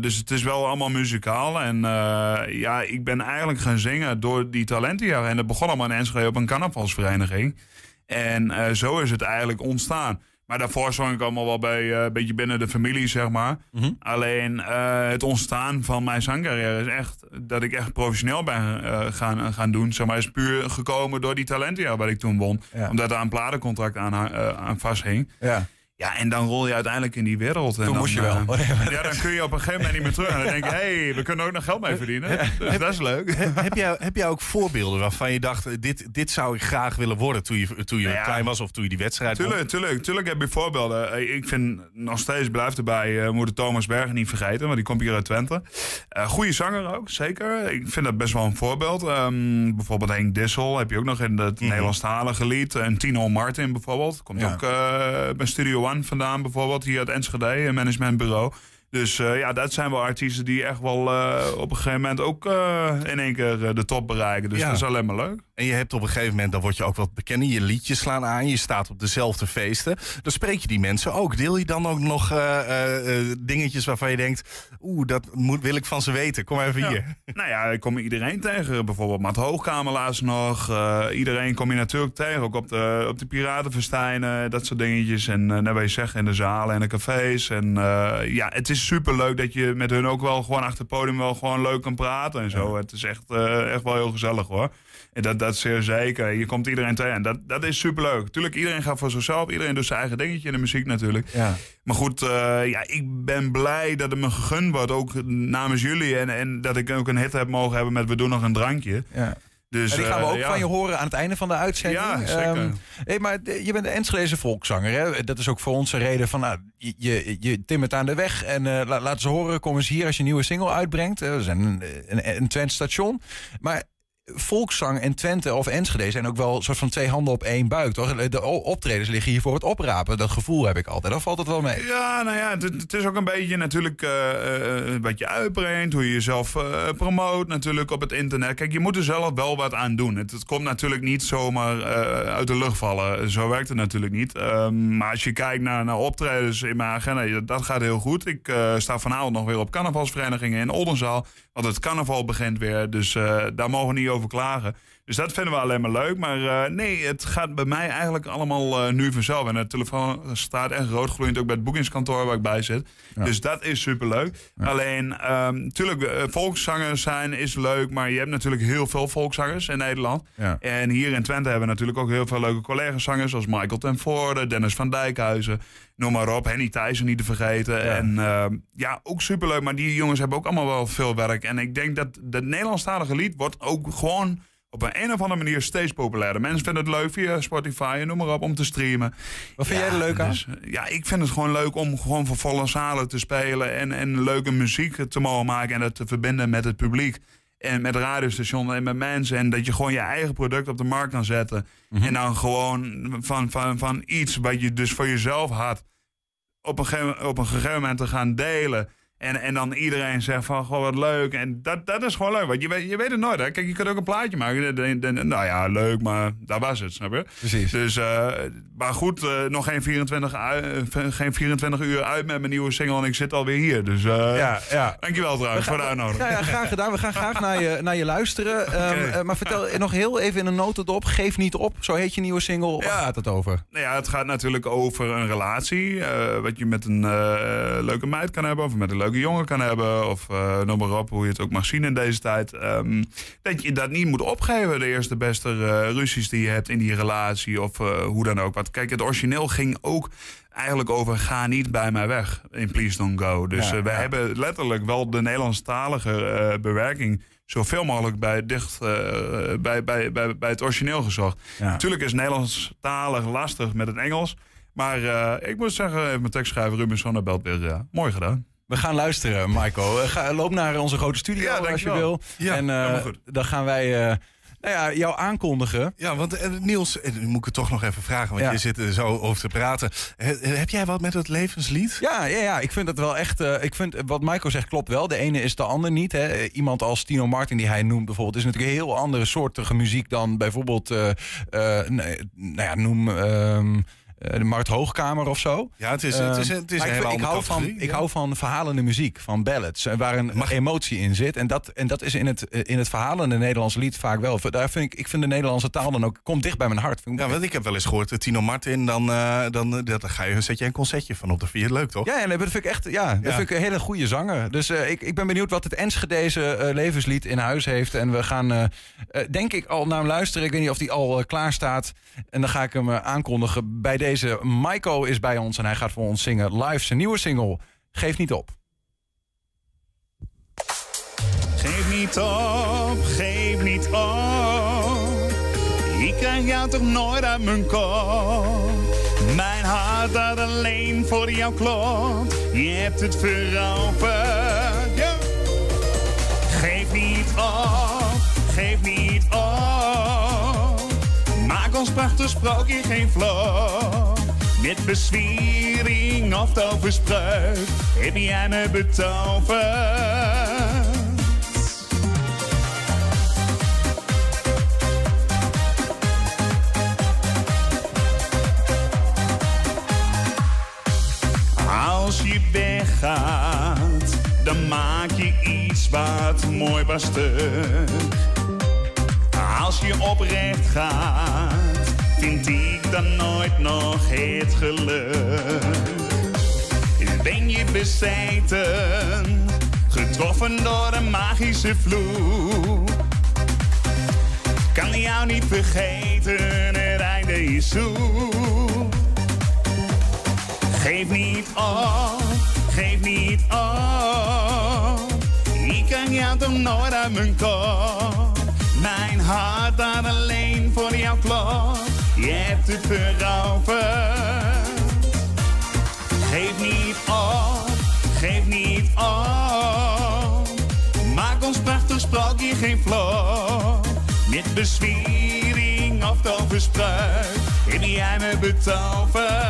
Speaker 15: dus het is wel allemaal muzikaal. En ja, ik ben eigenlijk gaan zingen door die talentenjaren. En dat begon allemaal in Enschede op een carnavalsvereniging. En zo is het eigenlijk ontstaan. Maar daarvoor zong ik allemaal wel bij eh, een beetje binnen de familie, zeg maar.
Speaker 3: Mhm.
Speaker 15: Alleen eh, het ontstaan van mijn zangcarrière is echt dat ik echt professioneel ben eh, gaan, gaan doen. Zeg maar, is puur gekomen door die talentenjaar wat ik toen won.
Speaker 3: Ja.
Speaker 15: Omdat daar een platencontract aan, aan vasthing.
Speaker 3: Ja.
Speaker 15: Ja, en dan rol je uiteindelijk in die wereld. En
Speaker 3: Toen
Speaker 15: dan,
Speaker 3: moest je wel.
Speaker 15: eh, ja, dan kun je op een gegeven moment niet meer terug. En dan denk je, hé, hey, we kunnen ook nog geld mee verdienen. Dus dat is leuk.
Speaker 4: heb, jij, heb jij ook voorbeelden waarvan je dacht, eh, dit, dit zou ik graag willen worden toen je, toen je
Speaker 15: Nou ja.
Speaker 4: klein was of toen je die wedstrijd?
Speaker 15: Tuurlijk, tuurlijk, tuurlijk heb je voorbeelden. Eh, Ik vind nog steeds, blijft erbij, eh moeten Thomas Bergen niet vergeten, want die komt hier uit Twente. Eh goede zanger ook, zeker. Ik vind dat best wel een voorbeeld. Ehm, bijvoorbeeld Henk Dissel heb je ook nog in het Nederlandstalige lied. En Tino Martin bijvoorbeeld. Komt
Speaker 3: Ja.
Speaker 15: ook bij Studio One vandaan bijvoorbeeld, hier uit Enschede, een managementbureau. Dus eh, ja, dat zijn wel artiesten die echt wel eh, op een gegeven moment ook eh, in één keer de top bereiken. Dus
Speaker 4: Ja.
Speaker 15: dat is alleen maar leuk.
Speaker 4: En je hebt op een gegeven moment, dan word je ook wat bekender. Je liedjes slaan aan, je staat op dezelfde feesten. Dan spreek je die mensen ook. Deel je dan ook nog eh, eh, eh, dingetjes waarvan je denkt... oeh, dat moet, wil ik van ze weten. Kom even hier.
Speaker 15: Nou ja, ik kom iedereen tegen. Bijvoorbeeld Matt Hoogkamer laatst nog. Iedereen kom je natuurlijk tegen. Ook op de, op de Piratenfestijnen, dat soort dingetjes. En wat je zegt, in de zalen en de cafés. En ja, het is super leuk dat je met hun ook wel gewoon achter het podium wel gewoon leuk kan praten en zo. Het is echt, echt wel heel gezellig hoor. En dat, dat is zeer zeker. Je komt iedereen tegen. En dat, dat is super leuk. Tuurlijk, iedereen gaat voor zichzelf. Iedereen doet zijn eigen dingetje in de muziek natuurlijk.
Speaker 3: Ja.
Speaker 15: Maar goed, eh, ja, ik ben blij dat het me gegund wordt. Ook namens jullie. En, en dat ik ook een hit heb mogen hebben met We doen nog een drankje.
Speaker 3: Ja.
Speaker 15: Dus,
Speaker 3: en die gaan we
Speaker 15: eh,
Speaker 3: ook
Speaker 15: ja.
Speaker 3: van je horen aan het einde van de uitzending.
Speaker 15: Ja, zeker.
Speaker 3: Ehm, hey, maar de- je bent een Enschedeze volkszanger. Hè? Dat is ook voor ons een reden van... Nou, je, je, je timmert aan de weg en eh la, laat ze horen. Kom eens hier als je een nieuwe single uitbrengt. Eh, we zijn een, een, een station. Maar volkszang en Twente of Enschede zijn ook wel een soort van twee handen op één buik. Toch? De optredens liggen hier voor het oprapen. Dat gevoel heb ik altijd. Dan valt het wel mee.
Speaker 15: Ja, nou ja, het, is ook een beetje natuurlijk eh, eh, wat je uitbrengt, hoe je jezelf eh, promoot natuurlijk op het internet. Kijk, je moet er zelf wel wat aan doen. Het, komt natuurlijk niet zomaar eh, uit de lucht vallen. Zo werkt het natuurlijk niet. Ehm, maar als je kijkt naar, naar optredens in mijn agenda, dat gaat heel goed. Ik eh, sta vanavond nog weer op carnavalsverenigingen in Oldenzaal. Want het carnaval begint weer, dus eh, daar mogen we niet over klagen. Dus dat vinden we alleen maar leuk. Maar eh, nee, het gaat bij mij eigenlijk allemaal eh, nu vanzelf. En de telefoon staat echt roodgloeiend ook bij het boekingskantoor waar ik bij zit. Dus dat is superleuk. Alleen, ehm natuurlijk, eh, volkszangers zijn is leuk. Maar je hebt natuurlijk heel veel volkszangers in Nederland.
Speaker 3: Ja.
Speaker 15: En hier in Twente hebben we natuurlijk ook heel veel leuke collega-zangers. Zoals Michael ten Voorde, Dennis van Dijkhuizen. Noem maar op. Henny Thijssen niet te vergeten. En ehm, ja, ook superleuk. Maar die jongens hebben ook allemaal wel veel werk. En ik denk dat het Nederlandstalige lied wordt ook gewoon op een, een of andere manier steeds populairder. Mensen vinden het leuk via Spotify en noem maar op om te streamen.
Speaker 3: Wat vind jij er leuk aan?
Speaker 15: dus, eh, ja, ik vind het gewoon leuk om gewoon voor volle zalen te spelen en, en leuke muziek te mogen maken en dat te verbinden met het publiek. En met radiostations en met mensen. En dat je gewoon je eigen product op de markt kan zetten.
Speaker 3: Mhm.
Speaker 15: En dan gewoon van, van, van iets wat je dus voor jezelf had. Op een, gegeven, op een gegeven moment te gaan delen. En, en dan iedereen zegt van, goh, wat leuk. En dat, dat is gewoon leuk. Want je weet, je weet het nooit, hè. Kijk, je kunt ook een plaatje maken. Nou ja, leuk, maar daar was het, snap je?
Speaker 3: Precies.
Speaker 15: Dus, eh, maar goed, eh, nog geen 24, ui- eh, geen 24 uur uit met mijn nieuwe single. En ik zit alweer hier. Dus
Speaker 3: Ja, ja.
Speaker 15: dankjewel trouwens voor de uitnodiging.
Speaker 3: Ja, ja, graag gedaan. We gaan graag naar je, naar je luisteren. Ehm, eh, maar vertel nog heel even in een notendop. Geef niet op. Zo heet je nieuwe single. Waar gaat het over?
Speaker 15: Nou ja, het gaat natuurlijk over een relatie. wat je met een leuke meid kan hebben. Of met een leuke jongen kan hebben. Of eh noem maar op, hoe je het ook mag zien in deze tijd. Ehm, dat je dat niet moet opgeven. De eerste beste eh, ruzies die je hebt in die relatie. Of eh, hoe dan ook. Want kijk, het origineel ging ook eigenlijk over ga niet bij mij weg. In Please Don't Go. Dus
Speaker 3: Ja,
Speaker 15: we
Speaker 3: ja.
Speaker 15: hebben letterlijk wel de Nederlandstalige bewerking zoveel mogelijk bij, dicht, bij, bij, bij, bij het origineel gezocht.
Speaker 3: Ja.
Speaker 15: Natuurlijk is Nederlandstalig lastig met het Engels. Maar ik moet zeggen, heeft mijn tekstschrijver Ruben Sonnebelt weer eh, mooi gedaan.
Speaker 3: We gaan luisteren, Michael. Eh, Ga, loop naar onze grote studio
Speaker 15: Ja,
Speaker 3: als je wil.
Speaker 15: Ja,
Speaker 3: en eh, dan gaan wij eh, nou ja, jou aankondigen.
Speaker 4: Ja, want Niels, nu moet ik het toch nog even vragen, want
Speaker 3: Ja.
Speaker 4: je zit er zo over te praten. He- heb jij wat met het levenslied?
Speaker 3: Ja, ja, ja, ik vind dat wel echt. ik vind wat Michael zegt klopt wel. De ene is de ander niet. Hè. Iemand als Tino Martin, die hij noemt bijvoorbeeld, is natuurlijk een heel andere soortige muziek dan bijvoorbeeld. nou ja, noem. ehm, eh, de Mart Hoogkamer of zo.
Speaker 4: Ja, het is- het is een- het is een
Speaker 3: ik,
Speaker 4: hele
Speaker 3: hou van, ik hou van verhalende muziek, van ballads, eh, waar een emotie in zit. En dat, en dat is in het, eh, in het verhalende Nederlands lied vaak wel. Daar vind ik, ik vind de Nederlandse taal dan ook, komt dicht bij mijn hart.
Speaker 4: Ja, want ik heb wel eens gehoord, eh, Tino Martin, dan, eh, dan eh, dat, ga je, zet je een concertje van op. Vind je leuk, toch?
Speaker 3: Ja, en dat vind ik echt ja, dat
Speaker 4: Ja.
Speaker 3: vind ik een hele goede zanger. Dus eh, ik, ik ben benieuwd wat het Enschedeze eh, levenslied in huis heeft. En we gaan, eh, eh, denk ik, al naar hem luisteren. Ik weet niet of die al eh, klaar staat. En dan ga ik hem eh, aankondigen. Bij deze, Maiko is bij ons en hij gaat voor ons zingen live zijn nieuwe single. Geef niet op.
Speaker 15: Geef niet op, geef niet op. Ik krijg jou toch nooit uit mijn kop. Mijn hart dat alleen voor jou klopt. Je hebt het veroverd. Geef niet op, geef niet op. Maak ons prachtig sprookje geen flop. Met bezwiering of toverspreuk heb jij me betoverd. Als je weggaat, dan maak je iets wat mooi was. Als je oprecht gaat, vind ik dan nooit nog het geluk. Ben je bezeten, getroffen door een magische vloek. Kan jou niet vergeten, het einde is zoek. Geef niet op, geef niet op. Ik kan jou toch nooit uit mijn kop. Mijn hart daar alleen voor jou klopt. Je hebt het veroverd. Geef niet op, geef niet op. Maak ons prachtig sprookje geen flop. Met bezwiering of toverspreuk heb jij me betoverd.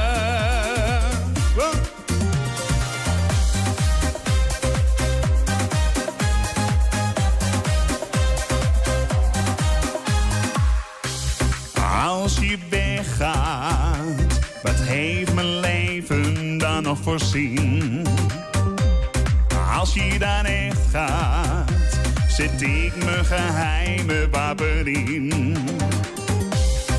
Speaker 15: Als je weggaat, wat heeft mijn leven dan nog voorzien? Als je dan echt gaat, zet ik mijn geheime wapen in.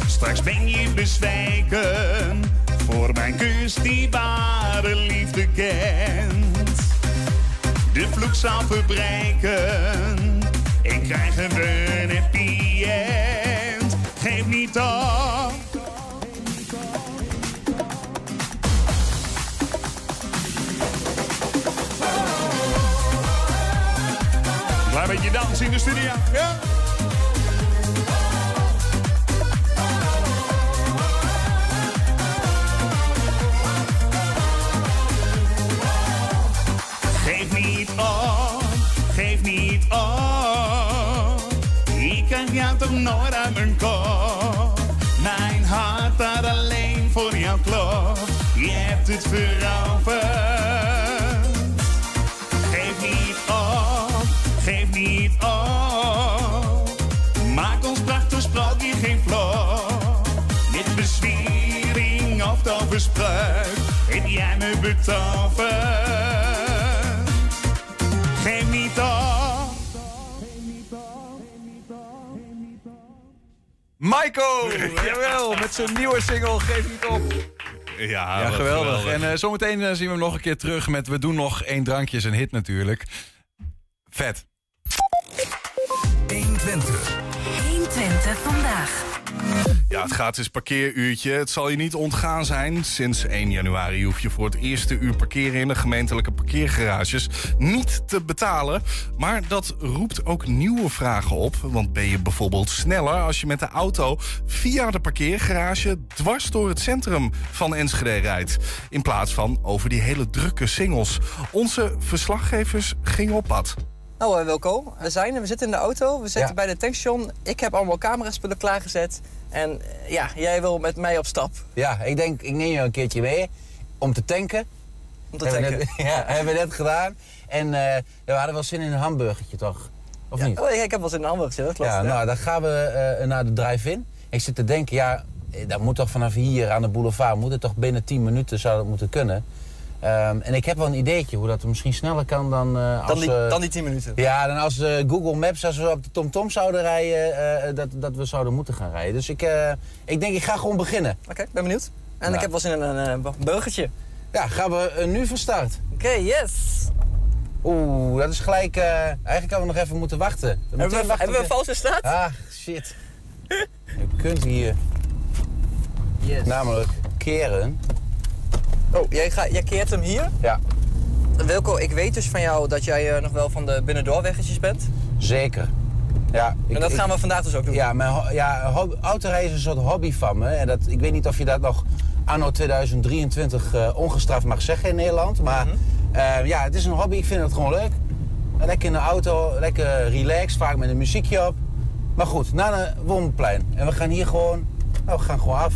Speaker 15: Straks ben je bezweken voor mijn kus die ware liefde kent. De vloek zal verbreken en krijgen we een happy end. Geef niet op. Klein beetje dansen in de studio. Ja. Geef niet op, geef niet op. Ik kan jou toch nooit uit mijn kop. Het veroverd. Geef niet op, geef niet op. Maak ons prachtig sprookje geen flop. Met bezwiering of toverspreuk heb jij me betoverd. Geef niet op.
Speaker 3: Maiko! Jawel, met zijn nieuwe single Geef niet op.
Speaker 4: Ja,
Speaker 3: Ja,
Speaker 4: wat
Speaker 3: geweldig. En eh, zometeen eh, zien we hem nog een keer terug met We doen nog één drankje, is een hit natuurlijk. Vet.
Speaker 6: 120. 120 vandaag.
Speaker 4: Ja, het gratis parkeeruurtje. Het zal je niet ontgaan zijn. Sinds 1 januari hoef je voor het eerste uur parkeren in de gemeentelijke parkeergarages niet te betalen. Maar dat roept ook nieuwe vragen op. Want ben je bijvoorbeeld sneller als je met de auto via de parkeergarage dwars door het centrum van Enschede rijdt. In plaats van over die hele drukke singles. Onze verslaggevers gingen op pad.
Speaker 16: Nou, Wilco, we zijn. We zitten in de auto. We zitten
Speaker 17: Ja.
Speaker 16: bij de tankstation. Ik heb allemaal cameraspullen klaargezet. En eh, ja, jij wil met mij op stap.
Speaker 17: Ja, ik denk, ik neem je een keertje mee om te tanken.
Speaker 16: Om te
Speaker 17: Hebben we
Speaker 16: tanken.
Speaker 17: Net, ja, hebben we net gedaan. En eh, we hadden wel zin in een hamburgertje, toch? Of
Speaker 16: Ja,
Speaker 17: niet?
Speaker 16: oh, ik heb wel zin in een hamburger, dat klopt.
Speaker 17: ja, nou, dan gaan we naar de drive-in. Ik zit te denken, ja, dat moet toch vanaf hier aan de boulevard... moet het toch binnen 10 minuten zou dat moeten kunnen. Ehm, en ik heb wel een ideetje hoe dat misschien sneller kan dan... eh,
Speaker 16: dan,
Speaker 17: als,
Speaker 16: die,
Speaker 17: eh,
Speaker 16: dan die 10 minuten.
Speaker 17: Ja, dan als eh, Google Maps, als we op de TomTom zouden rijden, dat, dat we zouden moeten gaan rijden. Dus ik, ik denk, ik ga gewoon beginnen.
Speaker 16: Oké, ben benieuwd. En
Speaker 17: Ja.
Speaker 16: ik heb wel zin in een burgertje.
Speaker 17: Ja, gaan we nu van start.
Speaker 16: Oké, yes.
Speaker 17: Oeh, dat is gelijk... eigenlijk hadden we nog even moeten wachten.
Speaker 16: Hebben
Speaker 17: Meteen
Speaker 16: we,
Speaker 17: wachten
Speaker 16: hebben we een valse staat?
Speaker 17: de- Ah, shit. Je kunt hier
Speaker 16: Yes.
Speaker 17: namelijk keren.
Speaker 16: Oh, jij, ga, jij keert hem hier?
Speaker 17: Ja,
Speaker 16: Wilco, ik weet dus van jou dat jij eh, nog wel van de binnendoorweggetjes bent.
Speaker 17: zeker. Ja, ik-
Speaker 16: en dat gaan we vandaag dus ook doen.
Speaker 17: Ja, mijn ja autorijden is een soort hobby van me. En dat, ik weet niet of je dat nog anno 2023 eh, ongestraft mag zeggen in Nederland. Maar
Speaker 16: Mhm.
Speaker 17: eh, ja, het is een hobby. Ik vind het gewoon leuk. Lekker in de auto, lekker relaxed, vaak met een muziekje op. Maar goed, naar de Wormplein. En we gaan hier gewoon, nou, we gaan gewoon af.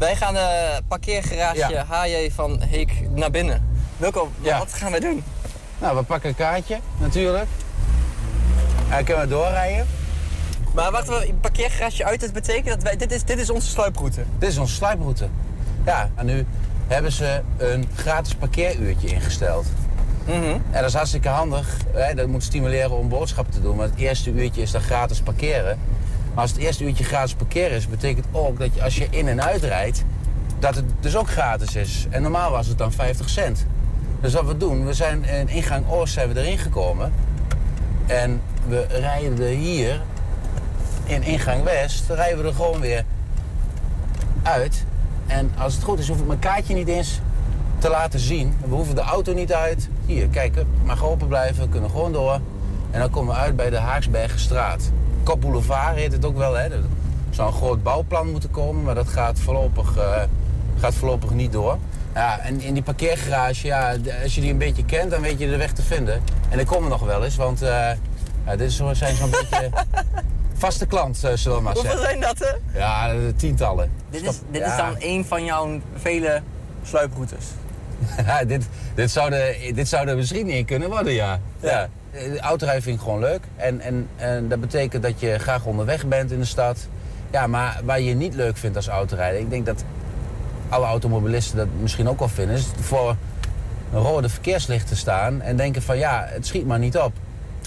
Speaker 16: Wij gaan de parkeergarage
Speaker 17: Ja.
Speaker 16: HJ van Heek naar binnen. Wilco,
Speaker 17: Ja.
Speaker 16: wat gaan we doen?
Speaker 17: Nou, we pakken een kaartje, natuurlijk. En dan kunnen we doorrijden.
Speaker 16: Maar wacht, we parkeergarage uit, dat betekent dat wij... Dit is, dit is onze sluiproute.
Speaker 17: Dit is onze sluiproute. Ja, en nu hebben ze een gratis parkeeruurtje ingesteld. En dat is hartstikke handig. Hè? Dat moet stimuleren om boodschappen te doen. Maar het eerste uurtje is dan gratis parkeren. Maar als het eerste uurtje gratis parkeren is, betekent ook dat je als je in en uitrijdt, dat het dus ook gratis is. En normaal was het dan 50 cent. Dus wat we doen, we zijn in ingang Oost zijn we erin gekomen. En we rijden er hier in ingang West, dan rijden we er gewoon weer uit. En als het goed is, hoef ik mijn kaartje niet eens te laten zien. We hoeven de auto niet uit. Hier, kijk, mag open blijven, kunnen gewoon door. En dan komen we uit bij de Haaksbergenstraat. Kop Boulevard heet het ook wel, hè. Er zou een groot bouwplan moeten komen, maar dat gaat voorlopig, eh, gaat voorlopig niet door. Ja, en in die parkeergarage, ja, als je die een beetje kent, dan weet je de weg te vinden. En ik kom er nog wel eens, want eh, ja, dit zijn zo'n beetje vaste klant, eh, zullen we maar
Speaker 16: Hoeveel
Speaker 17: zeggen.
Speaker 16: zijn dat, hè?
Speaker 17: Ja, de tientallen.
Speaker 16: Dit is, dit
Speaker 17: Ja.
Speaker 16: is dan een van jouw vele sluiproutes.
Speaker 17: Ja, dit, dit, zou de, dit zou er misschien niet in kunnen worden, ja. ja. Eh, Autorijden vind ik gewoon leuk. En, en, en dat betekent dat je graag onderweg bent in de stad. Ja, maar waar je niet leuk vindt als autorijden... ik denk dat alle automobilisten dat misschien ook wel vinden... is voor een rode verkeerslichten staan en denken van... ja, het schiet maar niet op.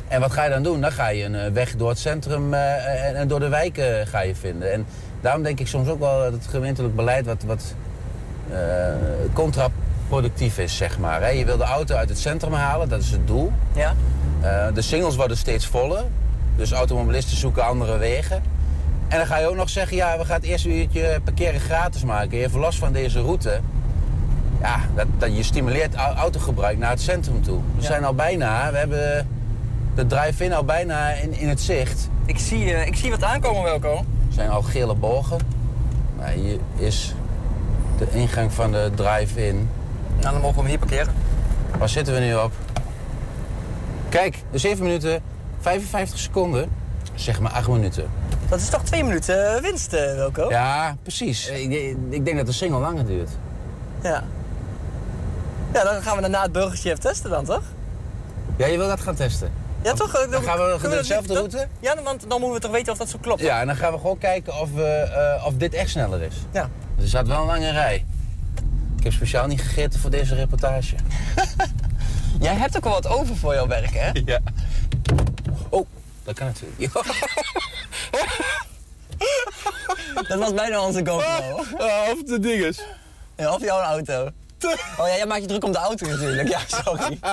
Speaker 17: En wat ga je dan doen? Dan ga je een eh, weg door het centrum eh, en, door de wijken ga je vinden. En daarom denk ik soms ook wel dat het gemeentelijk beleid wat... wat eh, contraproductief is, zeg maar. Je wil de auto uit het centrum halen, dat is het doel.
Speaker 16: Ja.
Speaker 17: Eh, de singles worden steeds voller, dus automobilisten zoeken andere wegen. En dan ga je ook nog zeggen, ja, we gaan het eerste uurtje parkeren gratis maken. Je hebt last van deze route. Ja, dat, dat je stimuleert au- autogebruik naar het centrum toe. We zijn al bijna, we hebben de drive-in al bijna in, in het zicht.
Speaker 16: Ik zie, eh, ik zie wat aankomen, Wilco.
Speaker 17: Er zijn al gele bogen. Maar hier is de ingang van de drive-in.
Speaker 16: Nou, dan mogen we hem hier parkeren.
Speaker 17: Waar zitten we nu op? Kijk, de 7 minuten, 55 seconden. Zeg maar 8 minuten.
Speaker 16: Dat is toch twee minuten eh, winst, eh, Wilco?
Speaker 17: Ja, precies. Ik, ik denk dat de single langer duurt.
Speaker 16: Ja. Ja, dan gaan we daarna het burgertje even testen dan, toch?
Speaker 17: Ja, je wil dat gaan testen?
Speaker 16: Ja, toch? Dan,
Speaker 17: Dan gaan we
Speaker 16: kunnen
Speaker 17: dezelfde route?
Speaker 16: Ja, want dan moeten we toch weten of dat zo klopt.
Speaker 17: Ja, en dan gaan we gewoon kijken of, we, eh, of dit echt sneller is.
Speaker 16: Ja.
Speaker 17: Er staat wel een lange rij. Ik heb speciaal niet gegeten voor deze reportage.
Speaker 16: Jij hebt ook wel wat over voor jouw werk, hè?
Speaker 17: Ja. Oh, dat kan natuurlijk.
Speaker 16: Dat was bijna onze GoPro.
Speaker 17: of de dinges.
Speaker 16: Ja, of jouw auto. Oh ja, jij maakt je druk om de auto natuurlijk. Ja, sorry.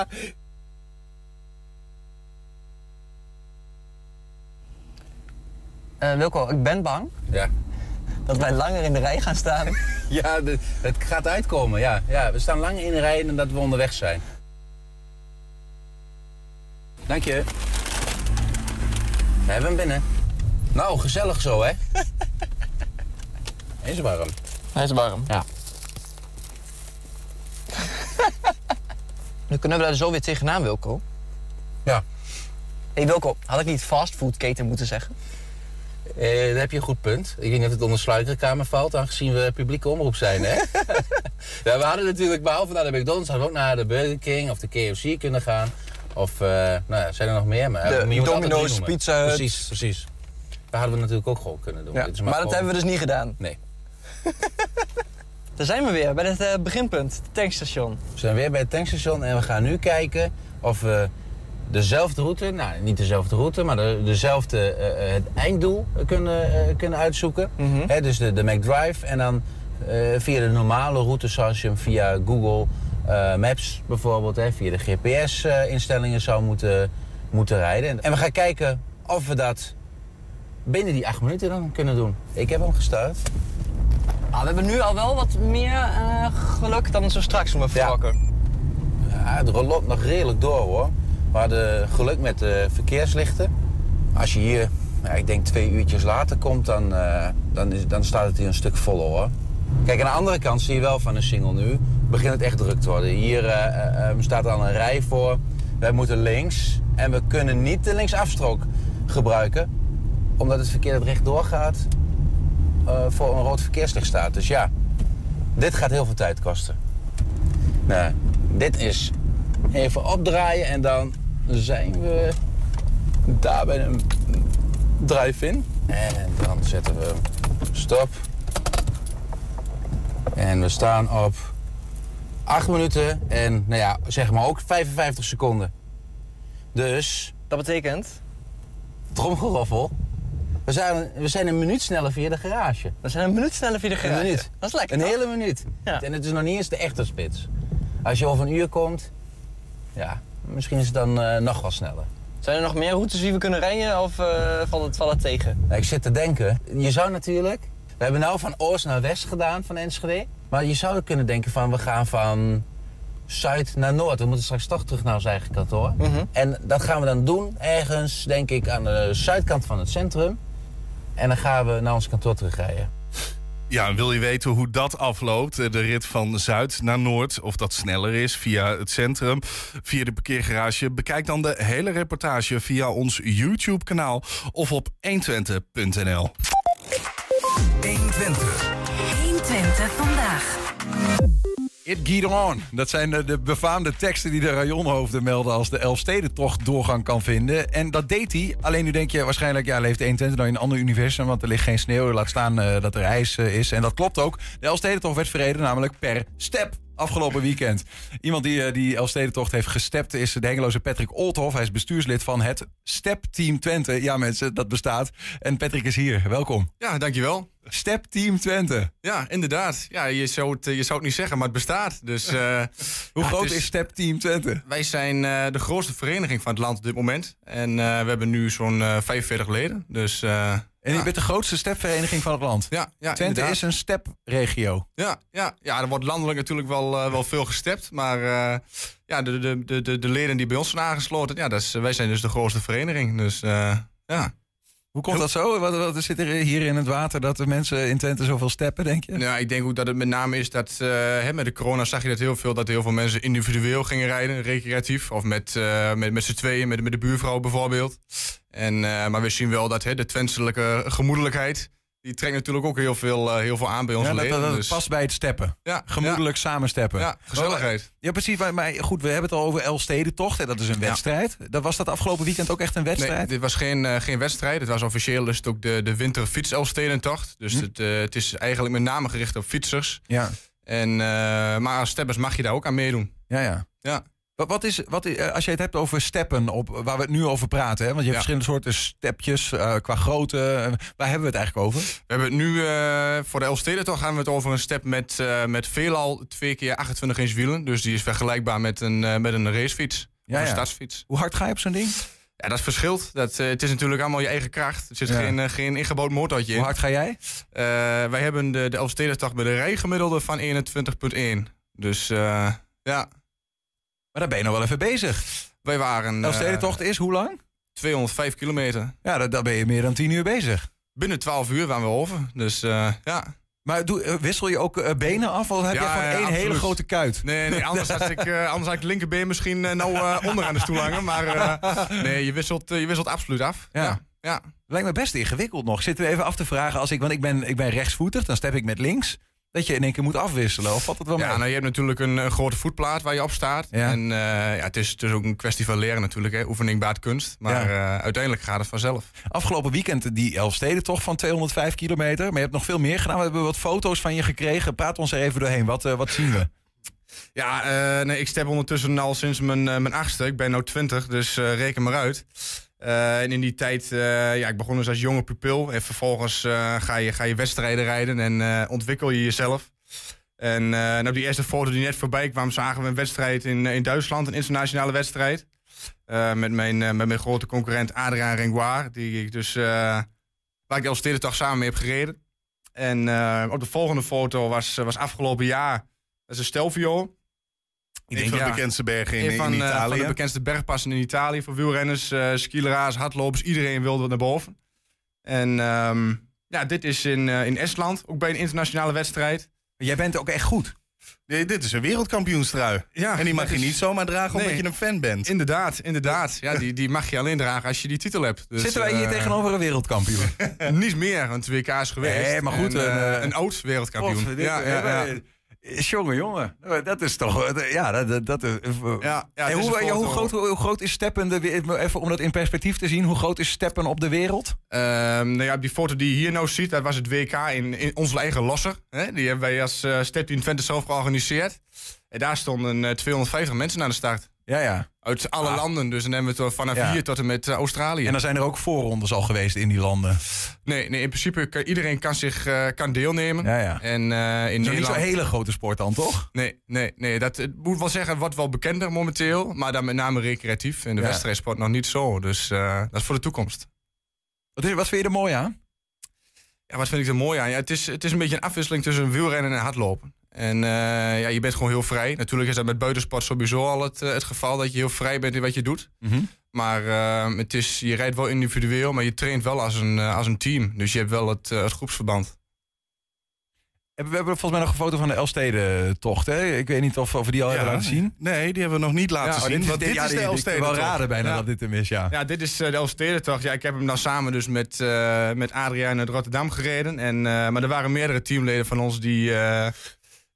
Speaker 16: Eh, Wilco, ik ben bang
Speaker 17: Ja.
Speaker 16: dat wij langer in de rij gaan staan.
Speaker 17: Ja, het gaat uitkomen, ja. ja. We staan lang in de rij en dat we onderweg zijn. Dank je. We hebben hem binnen. Nou, gezellig zo, hè? Hij is warm.
Speaker 16: Hij is warm.
Speaker 17: Ja.
Speaker 16: Nu kunnen we daar zo weer tegenaan, Wilco.
Speaker 17: Ja.
Speaker 16: hey Wilco, had ik niet fastfoodketen moeten zeggen?
Speaker 17: Eh, daar heb je een goed punt. Ik niet of het onder sluiterkamer valt, aangezien we publieke omroep zijn, hè? ja, we hadden natuurlijk, behalve naar de McDonald's, hadden we ook naar de Burger King of de KFC kunnen gaan. Of, eh, nou ja, zijn er nog meer? Maar,
Speaker 16: De
Speaker 17: je
Speaker 16: Domino's. Pizza Hut.
Speaker 17: Precies, precies. Dat hadden we natuurlijk ook gewoon kunnen doen.
Speaker 16: Ja, maar dat
Speaker 17: gewoon-
Speaker 16: hebben we dus niet gedaan.
Speaker 17: Nee.
Speaker 16: Daar zijn we weer, bij het eh, beginpunt, het tankstation.
Speaker 17: We zijn weer bij het tankstation en we gaan nu kijken of we dezelfde route, nou niet dezelfde route, maar de, dezelfde eh, het einddoel kunnen, kunnen uitzoeken. Hè, dus de, de McDrive en dan via de normale route zoals je hem via Google eh, Maps bijvoorbeeld, hè, via de GPS-instellingen zou moeten, moeten rijden. En we gaan kijken of we dat binnen die acht minuten dan kunnen doen. Ik heb hem gestart.
Speaker 16: Ah, we hebben nu al wel wat meer eh, geluk dan zo straks toen we vertrokken.
Speaker 17: Ja, het loopt nog redelijk door hoor. We hadden geluk met de verkeerslichten. Als je hier, ja, ik denk twee uurtjes later komt, dan, eh, dan, is, dan staat het hier een stuk voller hoor. Kijk, aan de andere kant zie je wel van een single nu, begint het echt druk te worden. Hier eh, eh, eh, staat al een rij voor. Wij moeten links en we kunnen niet de linksafstrook gebruiken. Omdat het verkeer dat rechtdoor gaat eh, voor een rood verkeerslicht staat. Dus ja, Dit gaat heel veel tijd kosten. Nou, dit is even opdraaien en dan zijn we daar bij een drive-in. En dan zetten we stop. En we staan op 8 minuten en nou ja, zeg maar ook 55 seconden. Dus...
Speaker 16: Dat betekent?
Speaker 17: Tromgeroffel. We zijn, we zijn een minuut sneller via de garage.
Speaker 16: We zijn een minuut sneller via de garage.
Speaker 17: Een minuut.
Speaker 16: Dat is lekker.
Speaker 17: Een
Speaker 16: toch?
Speaker 17: hele minuut. En het is nog niet eens de echte spits. Als je over een uur komt, ja, misschien is het dan eh, nog wel sneller.
Speaker 16: Zijn er nog meer routes die we kunnen rijden of eh, valt, het, valt het tegen?
Speaker 17: Nou, ik zit te denken, je zou natuurlijk... We hebben nou van oost naar west gedaan van Enschede. Maar je zou kunnen denken van, we gaan van zuid naar noord. We moeten straks toch terug naar ons eigen kantoor. En dat gaan we dan doen ergens, denk ik, aan de zuidkant van het centrum. En dan gaan we naar ons kantoor terugrijden.
Speaker 4: Ja, en wil je weten hoe dat afloopt? eh, De rit van Zuid naar Noord, of dat sneller is via het centrum, via de parkeergarage. Bekijk dan de hele reportage via ons YouTube-kanaal of op 120.nl.
Speaker 6: 120. 120 vandaag.
Speaker 3: It Geht On. Dat zijn de, de befaamde teksten die de rajonhoofden melden als de Elfstedentocht doorgang kan vinden. En dat deed hij. Alleen nu denk je waarschijnlijk, ja, leeft 120 dan in een ander universum, want er ligt geen sneeuw. Laat staan eh, dat er ijs eh, is. En dat klopt ook. De Elfstedentocht werd verreden, namelijk per step. Afgelopen weekend. Iemand die eh, die Elfstedentocht heeft gestept is de Hengeloze Patrick Oldhoff. Hij is bestuurslid van het Step Team Twente. Ja mensen, dat bestaat. En Patrick is hier. Welkom.
Speaker 18: Ja, dankjewel.
Speaker 3: Step Team Twente.
Speaker 18: Ja, inderdaad. Ja, je zou het, eh, je zou het niet zeggen, maar het bestaat. Dus, eh,
Speaker 3: Hoe
Speaker 18: ja,
Speaker 3: groot is Step Team Twente?
Speaker 18: Wij zijn eh, de grootste vereniging van het land op dit moment. En we hebben nu zo'n eh 45 leden. Dus,
Speaker 3: En je
Speaker 18: ja.
Speaker 3: bent de grootste stepvereniging van het land.
Speaker 18: Ja, ja
Speaker 3: Twente
Speaker 18: inderdaad.
Speaker 3: is een stepregio.
Speaker 18: Ja, ja, ja, er wordt landelijk natuurlijk wel, wel veel gestept. Maar ja, de, de, de, de, de leden die bij ons zijn aangesloten, ja, dat is, wij zijn dus de grootste vereniging. Dus ja.
Speaker 3: Hoe komt dat zo? Wat, wat zit er hier in het water dat de mensen in Twente zoveel steppen, denk je?
Speaker 18: Ja, ik denk ook dat het met name is dat eh, hè, met de corona zag je dat heel veel, dat heel veel mensen individueel gingen rijden, recreatief. Of met, eh, met, met z'n tweeën, met, met de buurvrouw bijvoorbeeld. En, eh, maar we zien wel dat hè, de twenselijke gemoedelijkheid, die trekt natuurlijk ook heel veel, eh, heel veel aan bij onze
Speaker 3: Ja, dat,
Speaker 18: leden.
Speaker 3: dat, dat
Speaker 18: dus-
Speaker 3: past bij het steppen.
Speaker 18: Ja,
Speaker 3: Gemoedelijk samen steppen.
Speaker 18: Ja, gezelligheid.
Speaker 3: Ja, precies. Maar, maar goed, we hebben het al over Elfstedentocht. En dat is een wedstrijd. Dat was dat afgelopen weekend ook echt een wedstrijd?
Speaker 18: Nee, dit was geen, eh, geen wedstrijd. Het was officieel het ook de, de winterfiets Elfstedentocht. Dus het, eh, het is eigenlijk met name gericht op fietsers.
Speaker 3: Ja.
Speaker 18: En, maar als steppers mag je daar ook aan meedoen.
Speaker 3: Ja, ja.
Speaker 18: Ja.
Speaker 3: Wat, wat is, wat, is- eh, als je het hebt over steppen, op, waar we het nu over praten, hè? want je hebt verschillende soorten stepjes eh, qua grootte. eh, waar hebben we het eigenlijk over?
Speaker 18: We hebben het nu, voor de Elfstedentocht gaan we het over een step met, met veelal twee keer 28 inch wielen. Dus die is vergelijkbaar met een, met een racefiets.
Speaker 3: Ja,
Speaker 18: of een
Speaker 3: ja.
Speaker 18: stadsfiets.
Speaker 3: Hoe hard ga je op zo'n ding?
Speaker 18: Ja, dat verschilt. Dat, het is natuurlijk allemaal je eigen kracht. Er zit
Speaker 3: Ja.
Speaker 18: geen, geen ingebouwd motortje in.
Speaker 3: Hoe hard ga jij?
Speaker 18: Wij hebben de, de Elfstedentocht met een rijgemiddelde van 21,1. Dus ja.
Speaker 3: Maar daar ben je nog wel even bezig.
Speaker 18: Wij waren...
Speaker 3: De
Speaker 18: eh,
Speaker 3: Elfstedentocht is hoe lang?
Speaker 18: 205 kilometer.
Speaker 3: Ja, daar, daar ben je meer dan 10 uur bezig.
Speaker 18: Binnen 12 uur waren we over. Dus eh, ja.
Speaker 3: Maar doe, eh, wissel je ook eh, benen af? Of heb je
Speaker 18: Ja,
Speaker 3: gewoon
Speaker 18: ja,
Speaker 3: één hele grote kuit?
Speaker 18: Nee, nee anders, had ik, eh, anders had ik linkerbeen misschien eh, nou eh, onder aan de stoel hangen. Maar eh, nee, je wisselt, eh, je wisselt absoluut af.
Speaker 3: Ja.
Speaker 18: ja.
Speaker 3: Lijkt me best ingewikkeld nog. Zitten we even af te vragen, als ik, want ik ben, ik ben rechtsvoetig, dan step ik met links. Dat je in één keer moet afwisselen, of valt het wel mee?
Speaker 18: Ja, nou, je hebt natuurlijk een, een grote voetplaat waar je op staat.
Speaker 3: Ja.
Speaker 18: En eh, ja, het, is, het is ook een kwestie van leren natuurlijk. Hè. Oefening baat kunst. Maar
Speaker 3: Ja.
Speaker 18: eh, uiteindelijk gaat het vanzelf.
Speaker 3: Afgelopen weekend die Elfstedentocht van 205 kilometer. Maar je hebt nog veel meer gedaan. We hebben wat foto's van je gekregen. Praat ons er even doorheen. Wat, eh, wat zien we?
Speaker 18: Ja, nee, ik step ondertussen al sinds mijn, mijn achtste. Ik ben nu 20, dus reken maar uit. Eh, en in die tijd, eh, ja, ik begon dus als jonge pupil. En vervolgens eh, ga, je, ga je wedstrijden rijden en ontwikkel je jezelf. En nou, die eerste foto die net voorbij kwam, zagen we een wedstrijd in, in Duitsland, een internationale wedstrijd. Met, mijn, met mijn grote concurrent Adriaan Rengoir, die ik dus, waar ik de Elfstedentocht samen mee heb gereden. En op de volgende foto was, was afgelopen jaar, dat is een Stelvio.
Speaker 4: Ik denk van de bekendste bergen in,
Speaker 18: Een van,
Speaker 4: in
Speaker 18: eh,
Speaker 4: Italië.
Speaker 18: van de bekendste bergpassen in Italië voor wielrenners, eh skileraars, hardlopers. Iedereen wilde naar boven. En ehm, ja, dit is in, eh, in Estland, ook bij een internationale wedstrijd.
Speaker 3: Jij bent ook echt goed.
Speaker 4: Nee, dit is een wereldkampioenstrui.
Speaker 18: Ja,
Speaker 4: en die mag je
Speaker 18: is-
Speaker 4: niet zomaar dragen omdat
Speaker 18: Nee.
Speaker 4: je een fan bent.
Speaker 18: Inderdaad, inderdaad. Ja, die, die mag je alleen dragen als je die titel hebt. Dus,
Speaker 3: Zitten wij hier tegenover een wereldkampioen?
Speaker 18: Niet meer, want WK is geweest.
Speaker 3: Nee, maar goed,
Speaker 18: En,
Speaker 3: een,
Speaker 18: een oud wereldkampioen. Ja, ja, ja.
Speaker 3: Jongen, jongen. Dat is toch... Ja, dat, dat, is...
Speaker 18: Ja, ja,
Speaker 3: hoe, ja, groot, hoe, hoe groot is Steppen, de, we- even om dat in perspectief te zien, hoe groot is Steppen op de wereld?
Speaker 18: Ehm, nou ja, die foto die je hier nou ziet, dat was het WK in, in onze eigen losser. Hè? Die hebben wij als uh, Step Twente zelf georganiseerd. En daar stonden eh, 250 mensen aan de start.
Speaker 3: Ja, ja.
Speaker 18: Uit alle
Speaker 3: Ah.
Speaker 18: landen, dus dan hebben we het vanaf
Speaker 3: Ja.
Speaker 18: hier tot en met eh, Australië.
Speaker 3: En dan zijn er ook voorrondes al geweest in die landen.
Speaker 18: Nee, nee in principe kan iedereen kan zich eh, kan deelnemen.
Speaker 3: Ja, ja.
Speaker 18: En eh, in
Speaker 3: is niet
Speaker 18: Nederland...
Speaker 3: zo'n hele grote sport dan, toch?
Speaker 18: Nee, nee, nee. Dat het moet wel zeggen, het wordt wel bekender momenteel. Maar dan met name recreatief. En de wedstrijdsport nog niet zo. Dus dat is voor de toekomst.
Speaker 3: Wat, is, wat vind je er mooi aan?
Speaker 18: Ja, wat vind ik er mooi aan? Ja, het, is, het is een beetje een afwisseling tussen wielrennen en hardlopen. En eh, ja, je bent gewoon heel vrij. Natuurlijk is dat met buitensport sowieso al het, eh, het geval dat je heel vrij bent in wat je doet.
Speaker 3: Mhm.
Speaker 18: Maar eh, het is, je rijdt wel individueel, maar je traint wel als een, eh, als een team. Dus je hebt wel het, het groepsverband.
Speaker 3: We hebben volgens mij nog een foto van de Elstede-tocht. Ik weet niet of, of we die al hebben laten zien.
Speaker 4: Nee, die hebben we nog niet laten
Speaker 3: Ja, oh,
Speaker 4: zien.
Speaker 3: dit is-
Speaker 4: want
Speaker 3: dit-
Speaker 4: dit
Speaker 3: ja,
Speaker 4: is de
Speaker 3: die- die-
Speaker 4: Elstede.
Speaker 3: wel raden bijna
Speaker 18: Ja.
Speaker 3: dat dit hem is, ja.
Speaker 18: Ja, dit is de Elfstedentocht. Ja, ik heb hem nou samen dus met, eh met Adriaan uit Rotterdam gereden. En, maar er waren meerdere teamleden van ons die,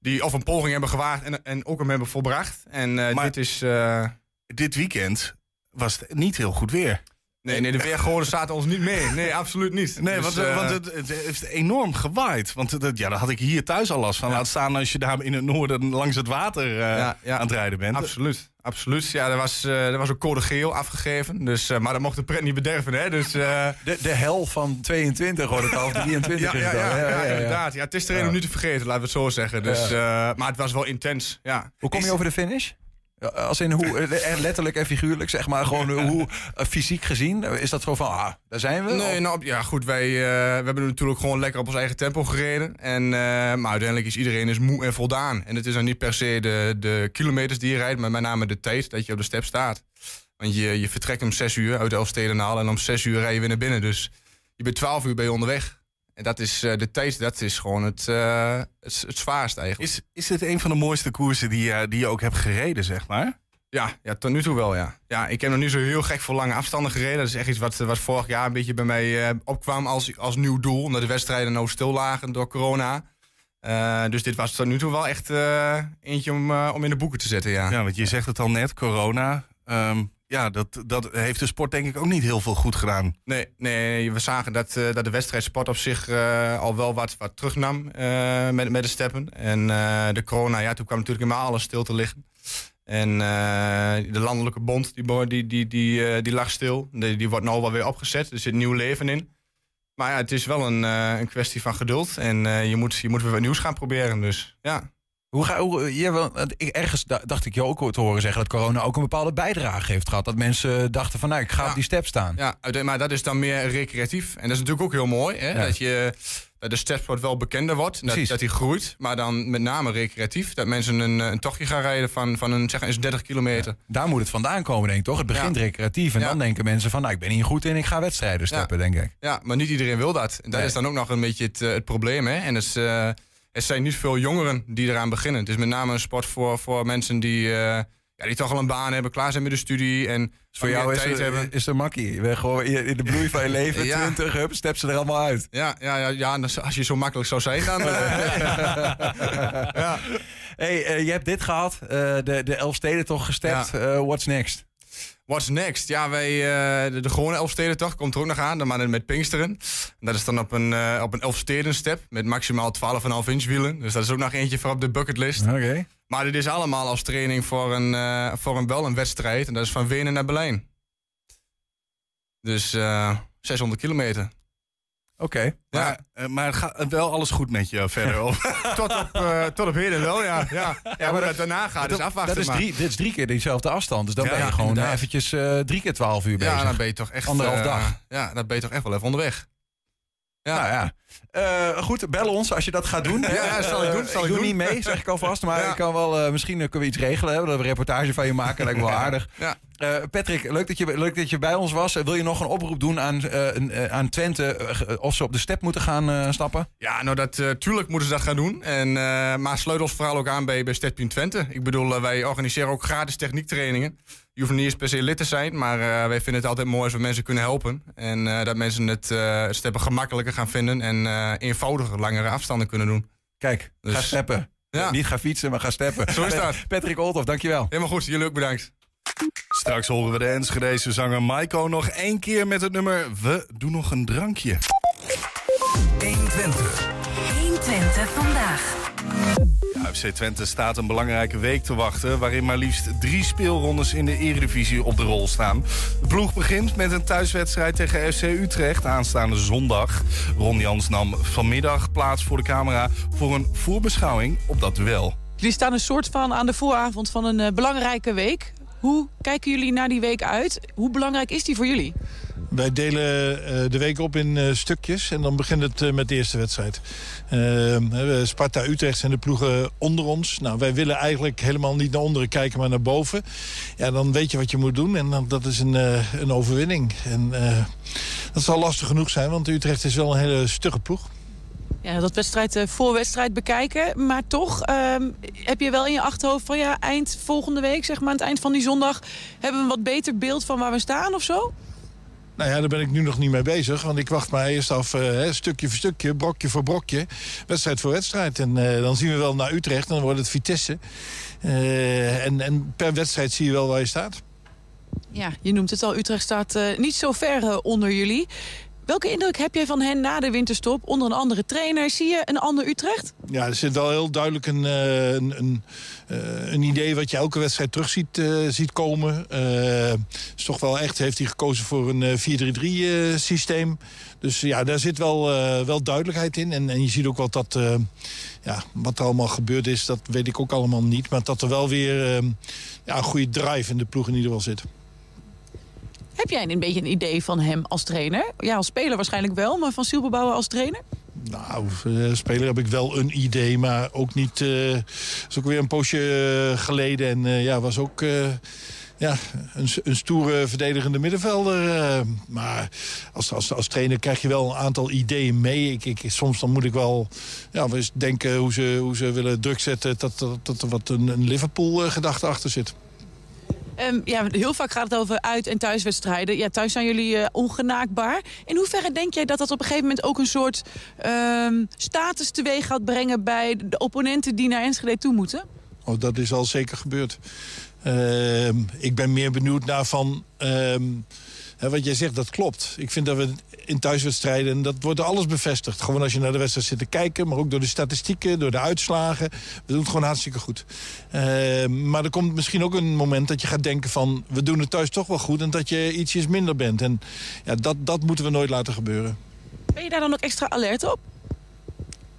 Speaker 18: die of een poging hebben gewaagd en, en ook hem hebben volbracht. En eh, dit is... eh,
Speaker 4: Dit weekend was het niet heel goed weer.
Speaker 18: nee, nee, de weergoden zaten ons niet mee. Nee, absoluut niet.
Speaker 4: Nee,
Speaker 18: Dus,
Speaker 4: want,
Speaker 18: eh,
Speaker 4: want het, het heeft enorm gewaaid. Want dat, ja, daar had ik hier thuis al last van. Laat staan als je daar in het noorden langs het water
Speaker 18: Ja, ja.
Speaker 4: aan het rijden bent.
Speaker 18: Absoluut, absoluut. Ja, er was, eh, er was ook code geel afgegeven. Dus, eh, maar dat mocht de pret niet bederven, hè. Dus, eh,
Speaker 3: De, de hel van 22 wordt het al, of 23
Speaker 18: ja, ja, ja, ja, inderdaad. Ja, het is er
Speaker 3: Ja.
Speaker 18: om niet te vergeten, laten we het zo zeggen. Dus, eh, maar het was wel intens, ja.
Speaker 3: Hoe kom je over de finish? Als in hoe, eh, letterlijk en figuurlijk, zeg maar. Gewoon hoe eh, fysiek gezien. eh, Is dat zo van, ah, daar zijn we?
Speaker 18: Nee,
Speaker 3: Of-
Speaker 18: nou, ja, goed, wij we hebben natuurlijk gewoon lekker op ons eigen tempo gereden. En, maar uiteindelijk is iedereen is moe en voldaan. En het is dan niet per se de, de kilometers die je rijdt, maar met name de tijd dat je op de step staat. Want je, je vertrekt om 6 uur uit Elfstedenaal en om 6 uur rij je weer naar binnen. Dus je bent 12 uur ben je onderweg. En dat is eh, de tijd, dat is gewoon het, eh, het, het zwaarst eigenlijk.
Speaker 4: Is, is dit een van de mooiste koersen die, je- die je ook hebt gereden, zeg maar?
Speaker 18: Ja, ja, tot nu toe wel, ja. Ja, ik heb nog niet zo heel gek voor lange afstanden gereden. Dat is echt iets wat, wat vorig jaar een beetje bij mij opkwam als, als nieuw doel. Omdat de wedstrijden nou stil lagen door corona. Dus dit was tot nu toe wel echt eh, eentje om, om in de boeken te zetten, ja.
Speaker 4: Ja, want je zegt het al net, corona. Ehm, ja, dat, dat heeft de sport denk ik ook niet heel veel goed gedaan.
Speaker 18: Nee, nee, we zagen dat, eh, dat de wedstrijdsport op zich eh, al wel wat, wat terugnam eh, met, met de steppen. En de corona, ja, toen kwam natuurlijk helemaal alles stil te liggen. En de landelijke bond, die, die, die, die, die lag stil. Die, die wordt nou wel weer opgezet. Er zit nieuw leven in. Maar ja, het is wel een, een kwestie van geduld. En je, moet, je moet weer wat nieuws gaan proberen. Dus ja.
Speaker 3: Hoe ga, hoe, je, wel- want ik, ergens da- dacht ik je ook te horen zeggen dat corona ook een bepaalde bijdrage heeft gehad. Dat mensen dachten van nou, ik ga op die step staan.
Speaker 18: Ja, maar dat is dan meer recreatief. En dat is natuurlijk ook heel mooi. Hè?
Speaker 3: Ja.
Speaker 18: Dat, je, dat de stepsport wel bekender wordt. Dat, dat die groeit. Maar dan met name recreatief. Dat mensen een, een tochtje gaan rijden van, van een, zeg eens 30 kilometer.
Speaker 3: Daar moet het vandaan komen, denk ik toch? Het begint
Speaker 18: Ja.
Speaker 3: recreatief en
Speaker 18: Ja.
Speaker 3: dan denken mensen van nou, ik ben hier goed in, ik ga wedstrijden steppen, denk ik.
Speaker 18: Ja, maar niet iedereen wil dat. En dat
Speaker 3: Nee.
Speaker 18: is dan ook nog een beetje het, eh, het probleem. Hè? En is, eh, er zijn niet veel jongeren die eraan beginnen. Het is met name een sport voor, voor mensen die, eh, ja, die toch al een baan hebben, klaar zijn met de studie. En
Speaker 3: Dus voor jou is
Speaker 18: tijd
Speaker 3: het,
Speaker 18: hebben.
Speaker 3: is het makkie. Je bent gewoon in de bloei van je leven,
Speaker 18: Ja.
Speaker 3: 20, hup, step ze er allemaal uit.
Speaker 18: Ja, ja, ja, ja, als je zo makkelijk zou zijn, dan... eh, ja.
Speaker 3: Hey, eh, je hebt dit gehad, eh, de, de Elfsteden toch gestept. What's next?
Speaker 18: What's next? Ja, wij, eh, de, de gewone Elfstedentocht komt er ook nog aan, dan maar met Pinksteren. En dat is dan op een, eh op een Elfstedenstep met maximaal 12,5 inch wielen. Dus dat is ook nog eentje voor op de bucketlist.
Speaker 3: Oké.
Speaker 18: Maar dit is allemaal als training voor een, eh, voor een wel een wedstrijd. En dat is van Wenen naar Berlijn. Dus eh 600 kilometer.
Speaker 3: Oké.
Speaker 4: Maar, eh, maar het gaat wel alles goed met je verder?
Speaker 18: Tot, op, eh, tot op heden wel, ja. Ja, ja maar dat daarna gaat, is
Speaker 3: Dat-
Speaker 18: afwachten.
Speaker 3: Dat is
Speaker 18: maar.
Speaker 3: drie, dit is drie keer diezelfde afstand. Dus dan
Speaker 18: Ja,
Speaker 3: ben je
Speaker 18: ja,
Speaker 3: gewoon
Speaker 18: inderdaad.
Speaker 3: eventjes eh, drie keer 12 uur bezig.
Speaker 18: Ja, dan ben je toch echt...
Speaker 3: Anderhalf dag.
Speaker 18: Ja, dan ben je toch echt wel even onderweg.
Speaker 3: Ja. Nou ja. Eh, goed, bel ons als je dat gaat doen.
Speaker 18: Ja, zal ik
Speaker 3: Eh,
Speaker 18: doen, zal
Speaker 3: ik
Speaker 18: ik
Speaker 3: doe
Speaker 18: doen.
Speaker 3: niet mee, zeg ik alvast. Maar
Speaker 18: Ja.
Speaker 3: ik kan wel, eh, misschien eh, kunnen we iets regelen. Hè, dat we een reportage van je maken. Lijkt me wel aardig.
Speaker 18: Ja.
Speaker 3: Eh, Patrick, leuk dat, je, leuk dat je bij ons was. Eh, wil je nog een oproep doen aan, eh, eh, aan Twente eh, of ze op de step moeten gaan eh, stappen?
Speaker 18: Ja, nou, dat, eh, tuurlijk moeten ze dat gaan doen. En, eh, maar sluit ons vooral ook aan bij, bij Stedpunt Twente. Ik bedoel, eh, wij organiseren ook gratis techniektrainingen. Je hoeft niet eens per se lid te zijn, maar eh, wij vinden het altijd mooi als we mensen kunnen helpen. En eh, dat mensen het, eh, het steppen gemakkelijker gaan vinden en eh, eenvoudiger langere afstanden kunnen doen.
Speaker 3: Kijk, ga
Speaker 18: Dus-
Speaker 3: steppen. Niet gaan fietsen, maar gaan steppen.
Speaker 4: Zo is dat.
Speaker 3: Patrick Olthoff, dankjewel.
Speaker 4: Helemaal goed, jullie ook bedankt. Straks horen we de Enschedese zanger Maiko nog één keer met het nummer We doen nog een drankje.
Speaker 6: 120. 120 vandaag.
Speaker 4: Ja, FC Twente staat een belangrijke week te wachten... waarin maar liefst drie speelrondes in de Eredivisie op de rol staan. De ploeg begint met een thuiswedstrijd tegen FC Utrecht aanstaande zondag. Ron Jans nam vanmiddag plaats voor de camera... voor een voorbeschouwing op dat duel.
Speaker 19: Jullie staan een soort van aan de vooravond van een eh, belangrijke week. Hoe kijken jullie naar die week uit? Hoe belangrijk is die voor jullie?
Speaker 20: Wij delen eh, de week op in eh, stukjes en dan begint het eh, met de eerste wedstrijd. Sparta Utrecht zijn de ploegen onder ons. Nou, wij willen eigenlijk helemaal niet naar onderen kijken, maar naar boven. Ja, dan weet je wat je moet doen en dan, dat is een, een overwinning. En dat zal lastig genoeg zijn, want Utrecht is wel een hele stugge ploeg.
Speaker 19: Ja, dat wedstrijd voor wedstrijd bekijken. Maar toch ehm, heb je wel in je achterhoofd van ja, eind volgende week, zeg maar, aan het eind van die zondag, hebben we een wat beter beeld van waar we staan of zo?
Speaker 20: Nou ja, daar ben ik nu nog niet mee bezig. Want ik wacht maar eerst af, uh, stukje voor stukje, brokje voor brokje. Wedstrijd voor wedstrijd. En uh, dan zien we wel naar Utrecht. Dan wordt het Vitesse. Uh, en, en per wedstrijd zie je wel waar je staat.
Speaker 19: Ja, je noemt het al. Utrecht staat niet zo ver onder jullie. Welke indruk heb jij van hen na de winterstop onder een andere trainer? Zie je een ander Utrecht?
Speaker 20: Ja, er zit wel heel duidelijk een, een, een, een idee wat je elke wedstrijd terug ziet, uh, ziet komen. Uh, is toch wel echt, heeft hij gekozen voor een 4-3-3 uh, systeem. Dus ja, daar zit wel, wel duidelijkheid in. En, en je ziet ook wat, dat, ja, wat er allemaal gebeurd is, dat weet ik ook allemaal niet. Maar dat er wel weer ja, een goede drive in de ploeg in ieder geval zit.
Speaker 19: Heb jij een beetje een idee van hem als trainer? Ja, als speler waarschijnlijk wel, maar van Silberbouwer als trainer?
Speaker 20: Nou, als speler heb ik wel een idee, maar ook niet... Uh, is ook weer een poosje uh, geleden en ja, was ook... ja, een, een, stoere verdedigende middenvelder. maar als, als, als trainer krijg je wel een aantal ideeën mee. Ik, ik, soms dan moet ik wel ja, eens denken hoe ze, hoe ze willen druk zetten... dat, dat, dat er wat een, een Liverpool-gedachte achter zit.
Speaker 19: Um, ja, heel vaak gaat het over uit- en thuiswedstrijden. Ja, thuis zijn jullie uh, ongenaakbaar. In hoeverre denk jij dat dat op een gegeven moment ook een soort um, status teweeg gaat brengen... bij de opponenten die naar Enschede toe moeten?
Speaker 20: Oh, dat is al zeker gebeurd. Uh, ik ben meer benieuwd naar van... Wat jij zegt, dat klopt. Ik vind dat we in thuiswedstrijden, en dat wordt alles bevestigd. Gewoon als je naar de wedstrijd zit te kijken, maar ook door de statistieken, door de uitslagen. We doen het gewoon hartstikke goed. Uh, maar er komt misschien ook een moment dat je gaat denken van... we doen het thuis toch wel goed en dat je ietsjes minder bent. En ja, dat, dat moeten we nooit laten gebeuren.
Speaker 19: Ben je daar dan ook extra alert op?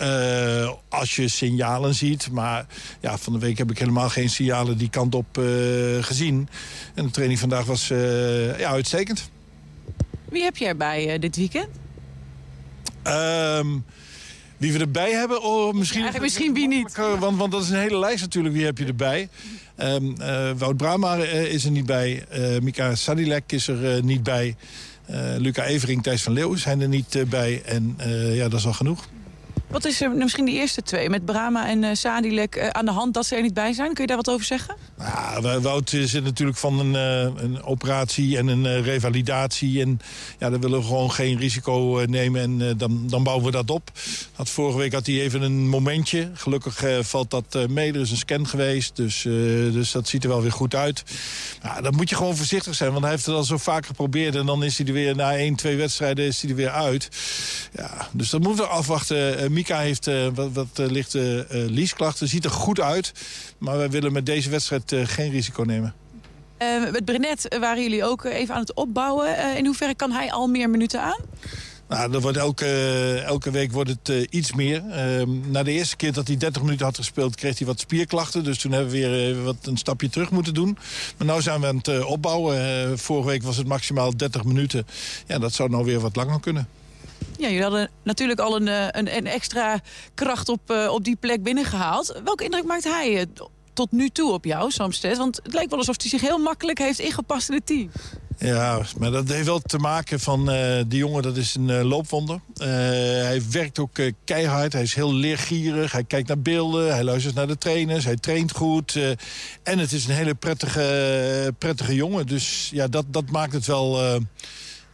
Speaker 20: Uh, als je signalen ziet. Maar ja, van de week heb ik helemaal geen signalen die kant op uh, gezien. En de training vandaag was uh, ja, uitstekend.
Speaker 19: Wie heb je erbij dit weekend?
Speaker 20: Um, wie we erbij hebben? Oh, misschien,
Speaker 19: ja, misschien wie niet.
Speaker 20: Want, want dat is een hele lijst natuurlijk. Wie heb je erbij? Um, Wout Brama is er niet bij. Mika Sadilek is er niet bij. Luca Evering, Thijs van Leeuwen zijn er niet bij. En ja, dat is al genoeg.
Speaker 19: Wat is er misschien die eerste twee, met Brama en uh, Sadilek, uh, aan de hand dat ze er niet bij zijn? Kun je daar wat over zeggen?
Speaker 20: Nou, Wout zit natuurlijk van een, een operatie en een revalidatie. En ja, daar willen we gewoon geen risico nemen en dan, dan bouwen we dat op. Vorige week had hij even een momentje. Gelukkig valt dat mee. Er is een scan geweest, dus, dus dat ziet er wel weer goed uit. Nou, dan moet je gewoon voorzichtig zijn, want hij heeft het al zo vaak geprobeerd. En dan is hij er weer na één, twee wedstrijden is hij er weer uit. Ja, dus dat moeten we afwachten. Mika heeft uh, wat, wat lichte uh, liesklachten. Ziet er goed uit. Maar wij willen met deze wedstrijd geen risico nemen.
Speaker 19: met Brenet waren jullie ook even aan het opbouwen. in hoeverre kan hij al meer minuten aan?
Speaker 20: Nou, dat wordt elke, elke week wordt het uh, iets meer. Uh, na de eerste keer dat hij 30 minuten had gespeeld... kreeg hij wat spierklachten. Dus toen hebben we weer uh, wat een stapje terug moeten doen. Maar nu zijn we aan het opbouwen. vorige week was het maximaal 30 minuten. Ja, dat zou nou weer wat langer kunnen.
Speaker 19: Ja, jullie hadden natuurlijk al een, een, een extra kracht op, uh, op die plek binnengehaald. Welke indruk maakt hij uh, tot nu toe op jou, Samsted? Want het lijkt wel alsof hij zich heel makkelijk heeft ingepast in het team.
Speaker 20: Ja, maar dat heeft wel te maken van uh, die jongen, dat is een loopwonder. hij werkt ook keihard, hij is heel leergierig, hij kijkt naar beelden, hij luistert naar de trainers, hij traint goed. en het is een hele prettige, prettige jongen, dus ja, dat, dat maakt het wel...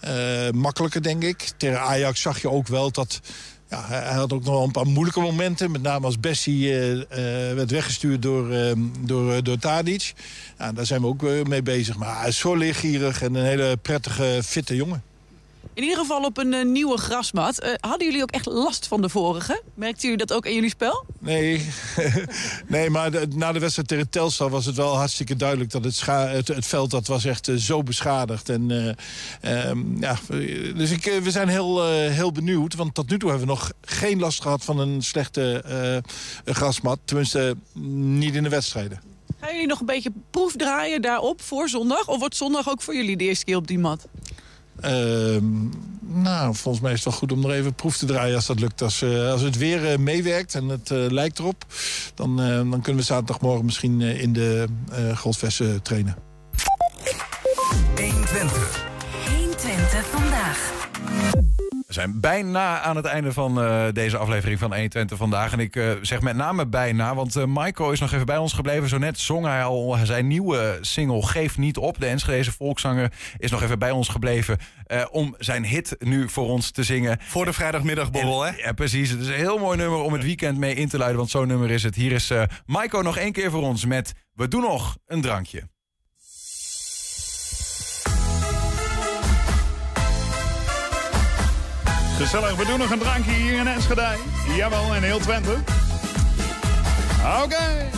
Speaker 20: Uh, makkelijker, denk ik. Tegen Ajax zag je ook wel dat ja, hij, had ook nog wel een paar moeilijke momenten. Met name als Bessie eh, eh, werd weggestuurd door, eh, door, eh, door Tadic. Daar zijn we ook eh, mee bezig. Maar hij is zo leergierig en een hele prettige, fitte jongen.
Speaker 19: In ieder geval op een eh, nieuwe grasmat. Eh, hadden jullie ook echt last van de vorige? Merkten jullie dat ook in jullie spel?
Speaker 20: Nee, nee maar de- na de wedstrijd tegen Telstar was het wel hartstikke duidelijk... dat het, het, het veld dat was echt eh, zo beschadigd. En, eh, ehm, ja, dus ik, we zijn heel, heel benieuwd. Want tot nu toe hebben we nog geen last gehad van een slechte grasmat. Tenminste, niet in de wedstrijden.
Speaker 19: Gaan jullie nog een beetje proefdraaien daarop voor zondag? Of wordt zondag ook voor jullie de eerste keer op die mat?
Speaker 20: Ehm, nou, volgens mij is het wel goed om nog even proef te draaien als dat lukt. Als, eh, als het weer eh, meewerkt en het eh, lijkt erop... Dan, eh, dan kunnen we zaterdagmorgen misschien eh, in de uh, trainen.
Speaker 6: 120. 120 vandaag.
Speaker 3: We zijn bijna aan het einde van eh, deze aflevering van 120 vandaag. En ik eh, zeg met name bijna, want eh Maiko is nog even bij ons gebleven. Zo net zong hij al zijn nieuwe single Geef Niet Op. De Enschedeze volkszanger is nog even bij ons gebleven... om zijn hit nu voor ons te zingen.
Speaker 4: Voor de vrijdagmiddagborrel, hè?
Speaker 3: Ja, precies. Het is een heel mooi nummer om het weekend mee in te luiden. Want zo'n nummer is het. Hier is Maiko nog één keer voor ons met We doen nog een drankje.
Speaker 15: Gezellig, we doen nog een drankje hier in Enschede. Jawel, in heel Twente. Oké.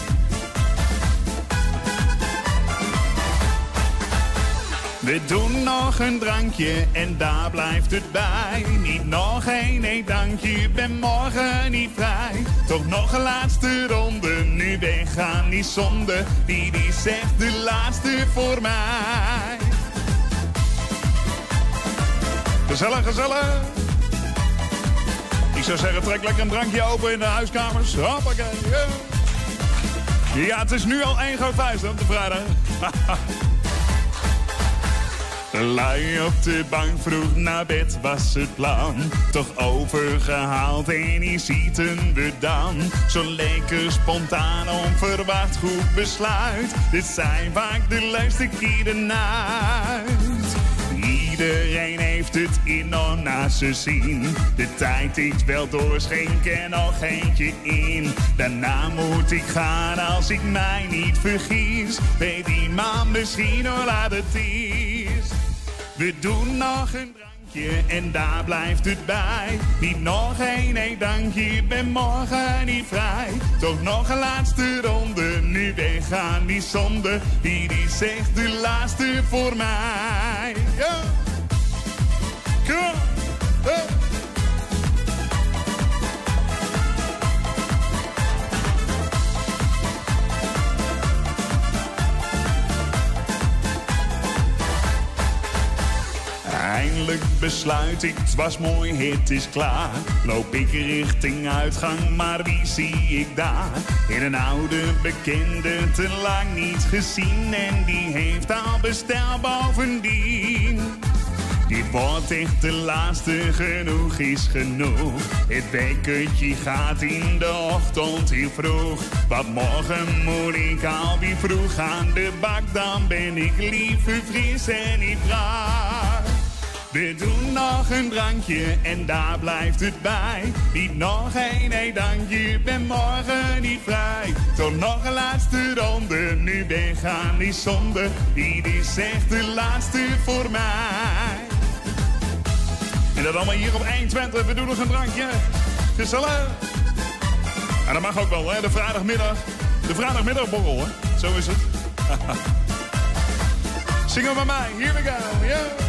Speaker 15: We doen nog een drankje en daar blijft het bij. Niet nog één, nee dankje, ben morgen niet vrij. Toch nog een laatste ronde, nu weggaan niet zonde. Die die zegt de laatste voor mij. Gezellig, gezellig. Ik zou zeggen, trek lekker een drankje open in de huiskamers. Hoppakee. Ja, het is nu al één groot feest op de vrijdag. Lui op de bank vroeg naar bed was het plan. Toch overgehaald en hier zitten we dan. Zo lekker spontaan, onverwacht goed besluit. Dit zijn vaak de leukste keren uit. Iedereen heeft het enorm naast ze zien. De tijd is wel doorschenken en nog eentje in. Daarna moet ik gaan als ik mij niet vergis. Weet iemand misschien hoe laat het is. We doen nog een drankje en daar blijft het bij. Niet nog één, nee dankje, ben morgen niet vrij. Toch nog een laatste ronde, nu weggaan die zonde. Die die zegt de laatste voor mij. Ja. Eindelijk besluit ik, het was mooi, het is klaar. Loop ik richting uitgang, maar wie zie ik daar? In een oude bekende, te lang niet gezien. En die heeft al bestel bovendien. Dit wordt echt de laatste, genoeg is genoeg. Het bekertje gaat in de ochtend heel vroeg. Want morgen moet ik alweer vroeg aan de bak. Dan ben ik liever fris en niet raar. We doen nog een drankje en daar blijft het bij. Niet nog één, nee dankje, ben morgen niet vrij. Toch nog een laatste ronde, nu weggaan die zonde. Dit is echt de laatste voor mij. En dat allemaal hier op 120, we doen nog een drankje. Gezellig. En dat mag ook wel, hè, de vrijdagmiddag. De vrijdagmiddagborrel, hè. Zo is het. Zingen bij mij, here we go, yeah.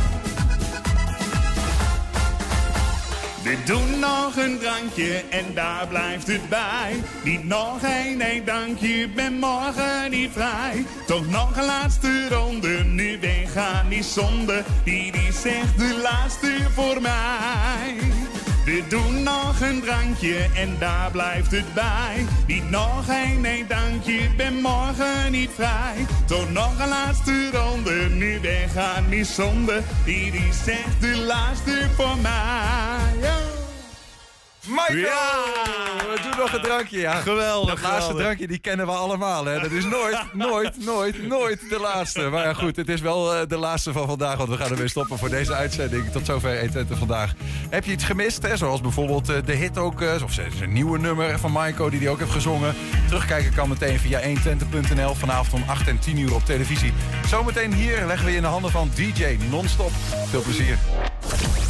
Speaker 15: We doen nog een drankje en daar blijft het bij. Niet nog één, nee dankje, ben morgen niet vrij. Toch nog een laatste ronde, nu weggaan die zonde. Die die zegt de laatste voor mij. We doen nog een drankje en daar blijft het bij. Niet nog één, nee dankje, ben morgen niet vrij. Toch nog een laatste ronde, nu weggaan die zonde. Die die zegt de laatste voor mij.
Speaker 3: Michael!
Speaker 15: Ja!
Speaker 3: We doen nog een drankje, ja.
Speaker 4: Geweldig,
Speaker 3: Dat laatste
Speaker 4: geweldig.
Speaker 3: drankje, die kennen we allemaal. Hè. Dat is nooit, nooit, nooit, nooit de laatste. Maar ja, goed, het is wel eh, de laatste van vandaag. Want we gaan ermee stoppen voor deze uitzending. Tot zover 120 vandaag. Heb je iets gemist, hè? zoals bijvoorbeeld eh, de hit ook... eh, of zijn nieuwe nummer van Maiko, die hij ook heeft gezongen. Terugkijken kan meteen via 120.nl. Vanavond om 8 en 10 uur op televisie. Zometeen hier leggen we je in de handen van DJ Non-Stop. Veel plezier.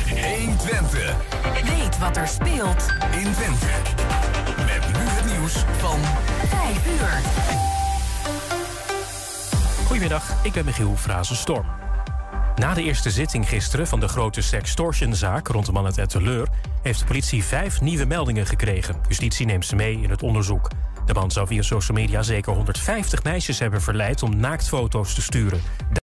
Speaker 6: 120. Weet wat er speelt
Speaker 21: in Twente. Met nu het nieuws van
Speaker 6: 5 uur.
Speaker 22: Goedemiddag, ik ben Michiel Frazenstorm. Na de eerste zitting gisteren van de grote sextortionzaak rond de man uit Etteleur... heeft de politie vijf nieuwe meldingen gekregen. Justitie neemt ze mee in het onderzoek. De man zou via social media zeker 150 meisjes hebben verleid om naaktfoto's te sturen.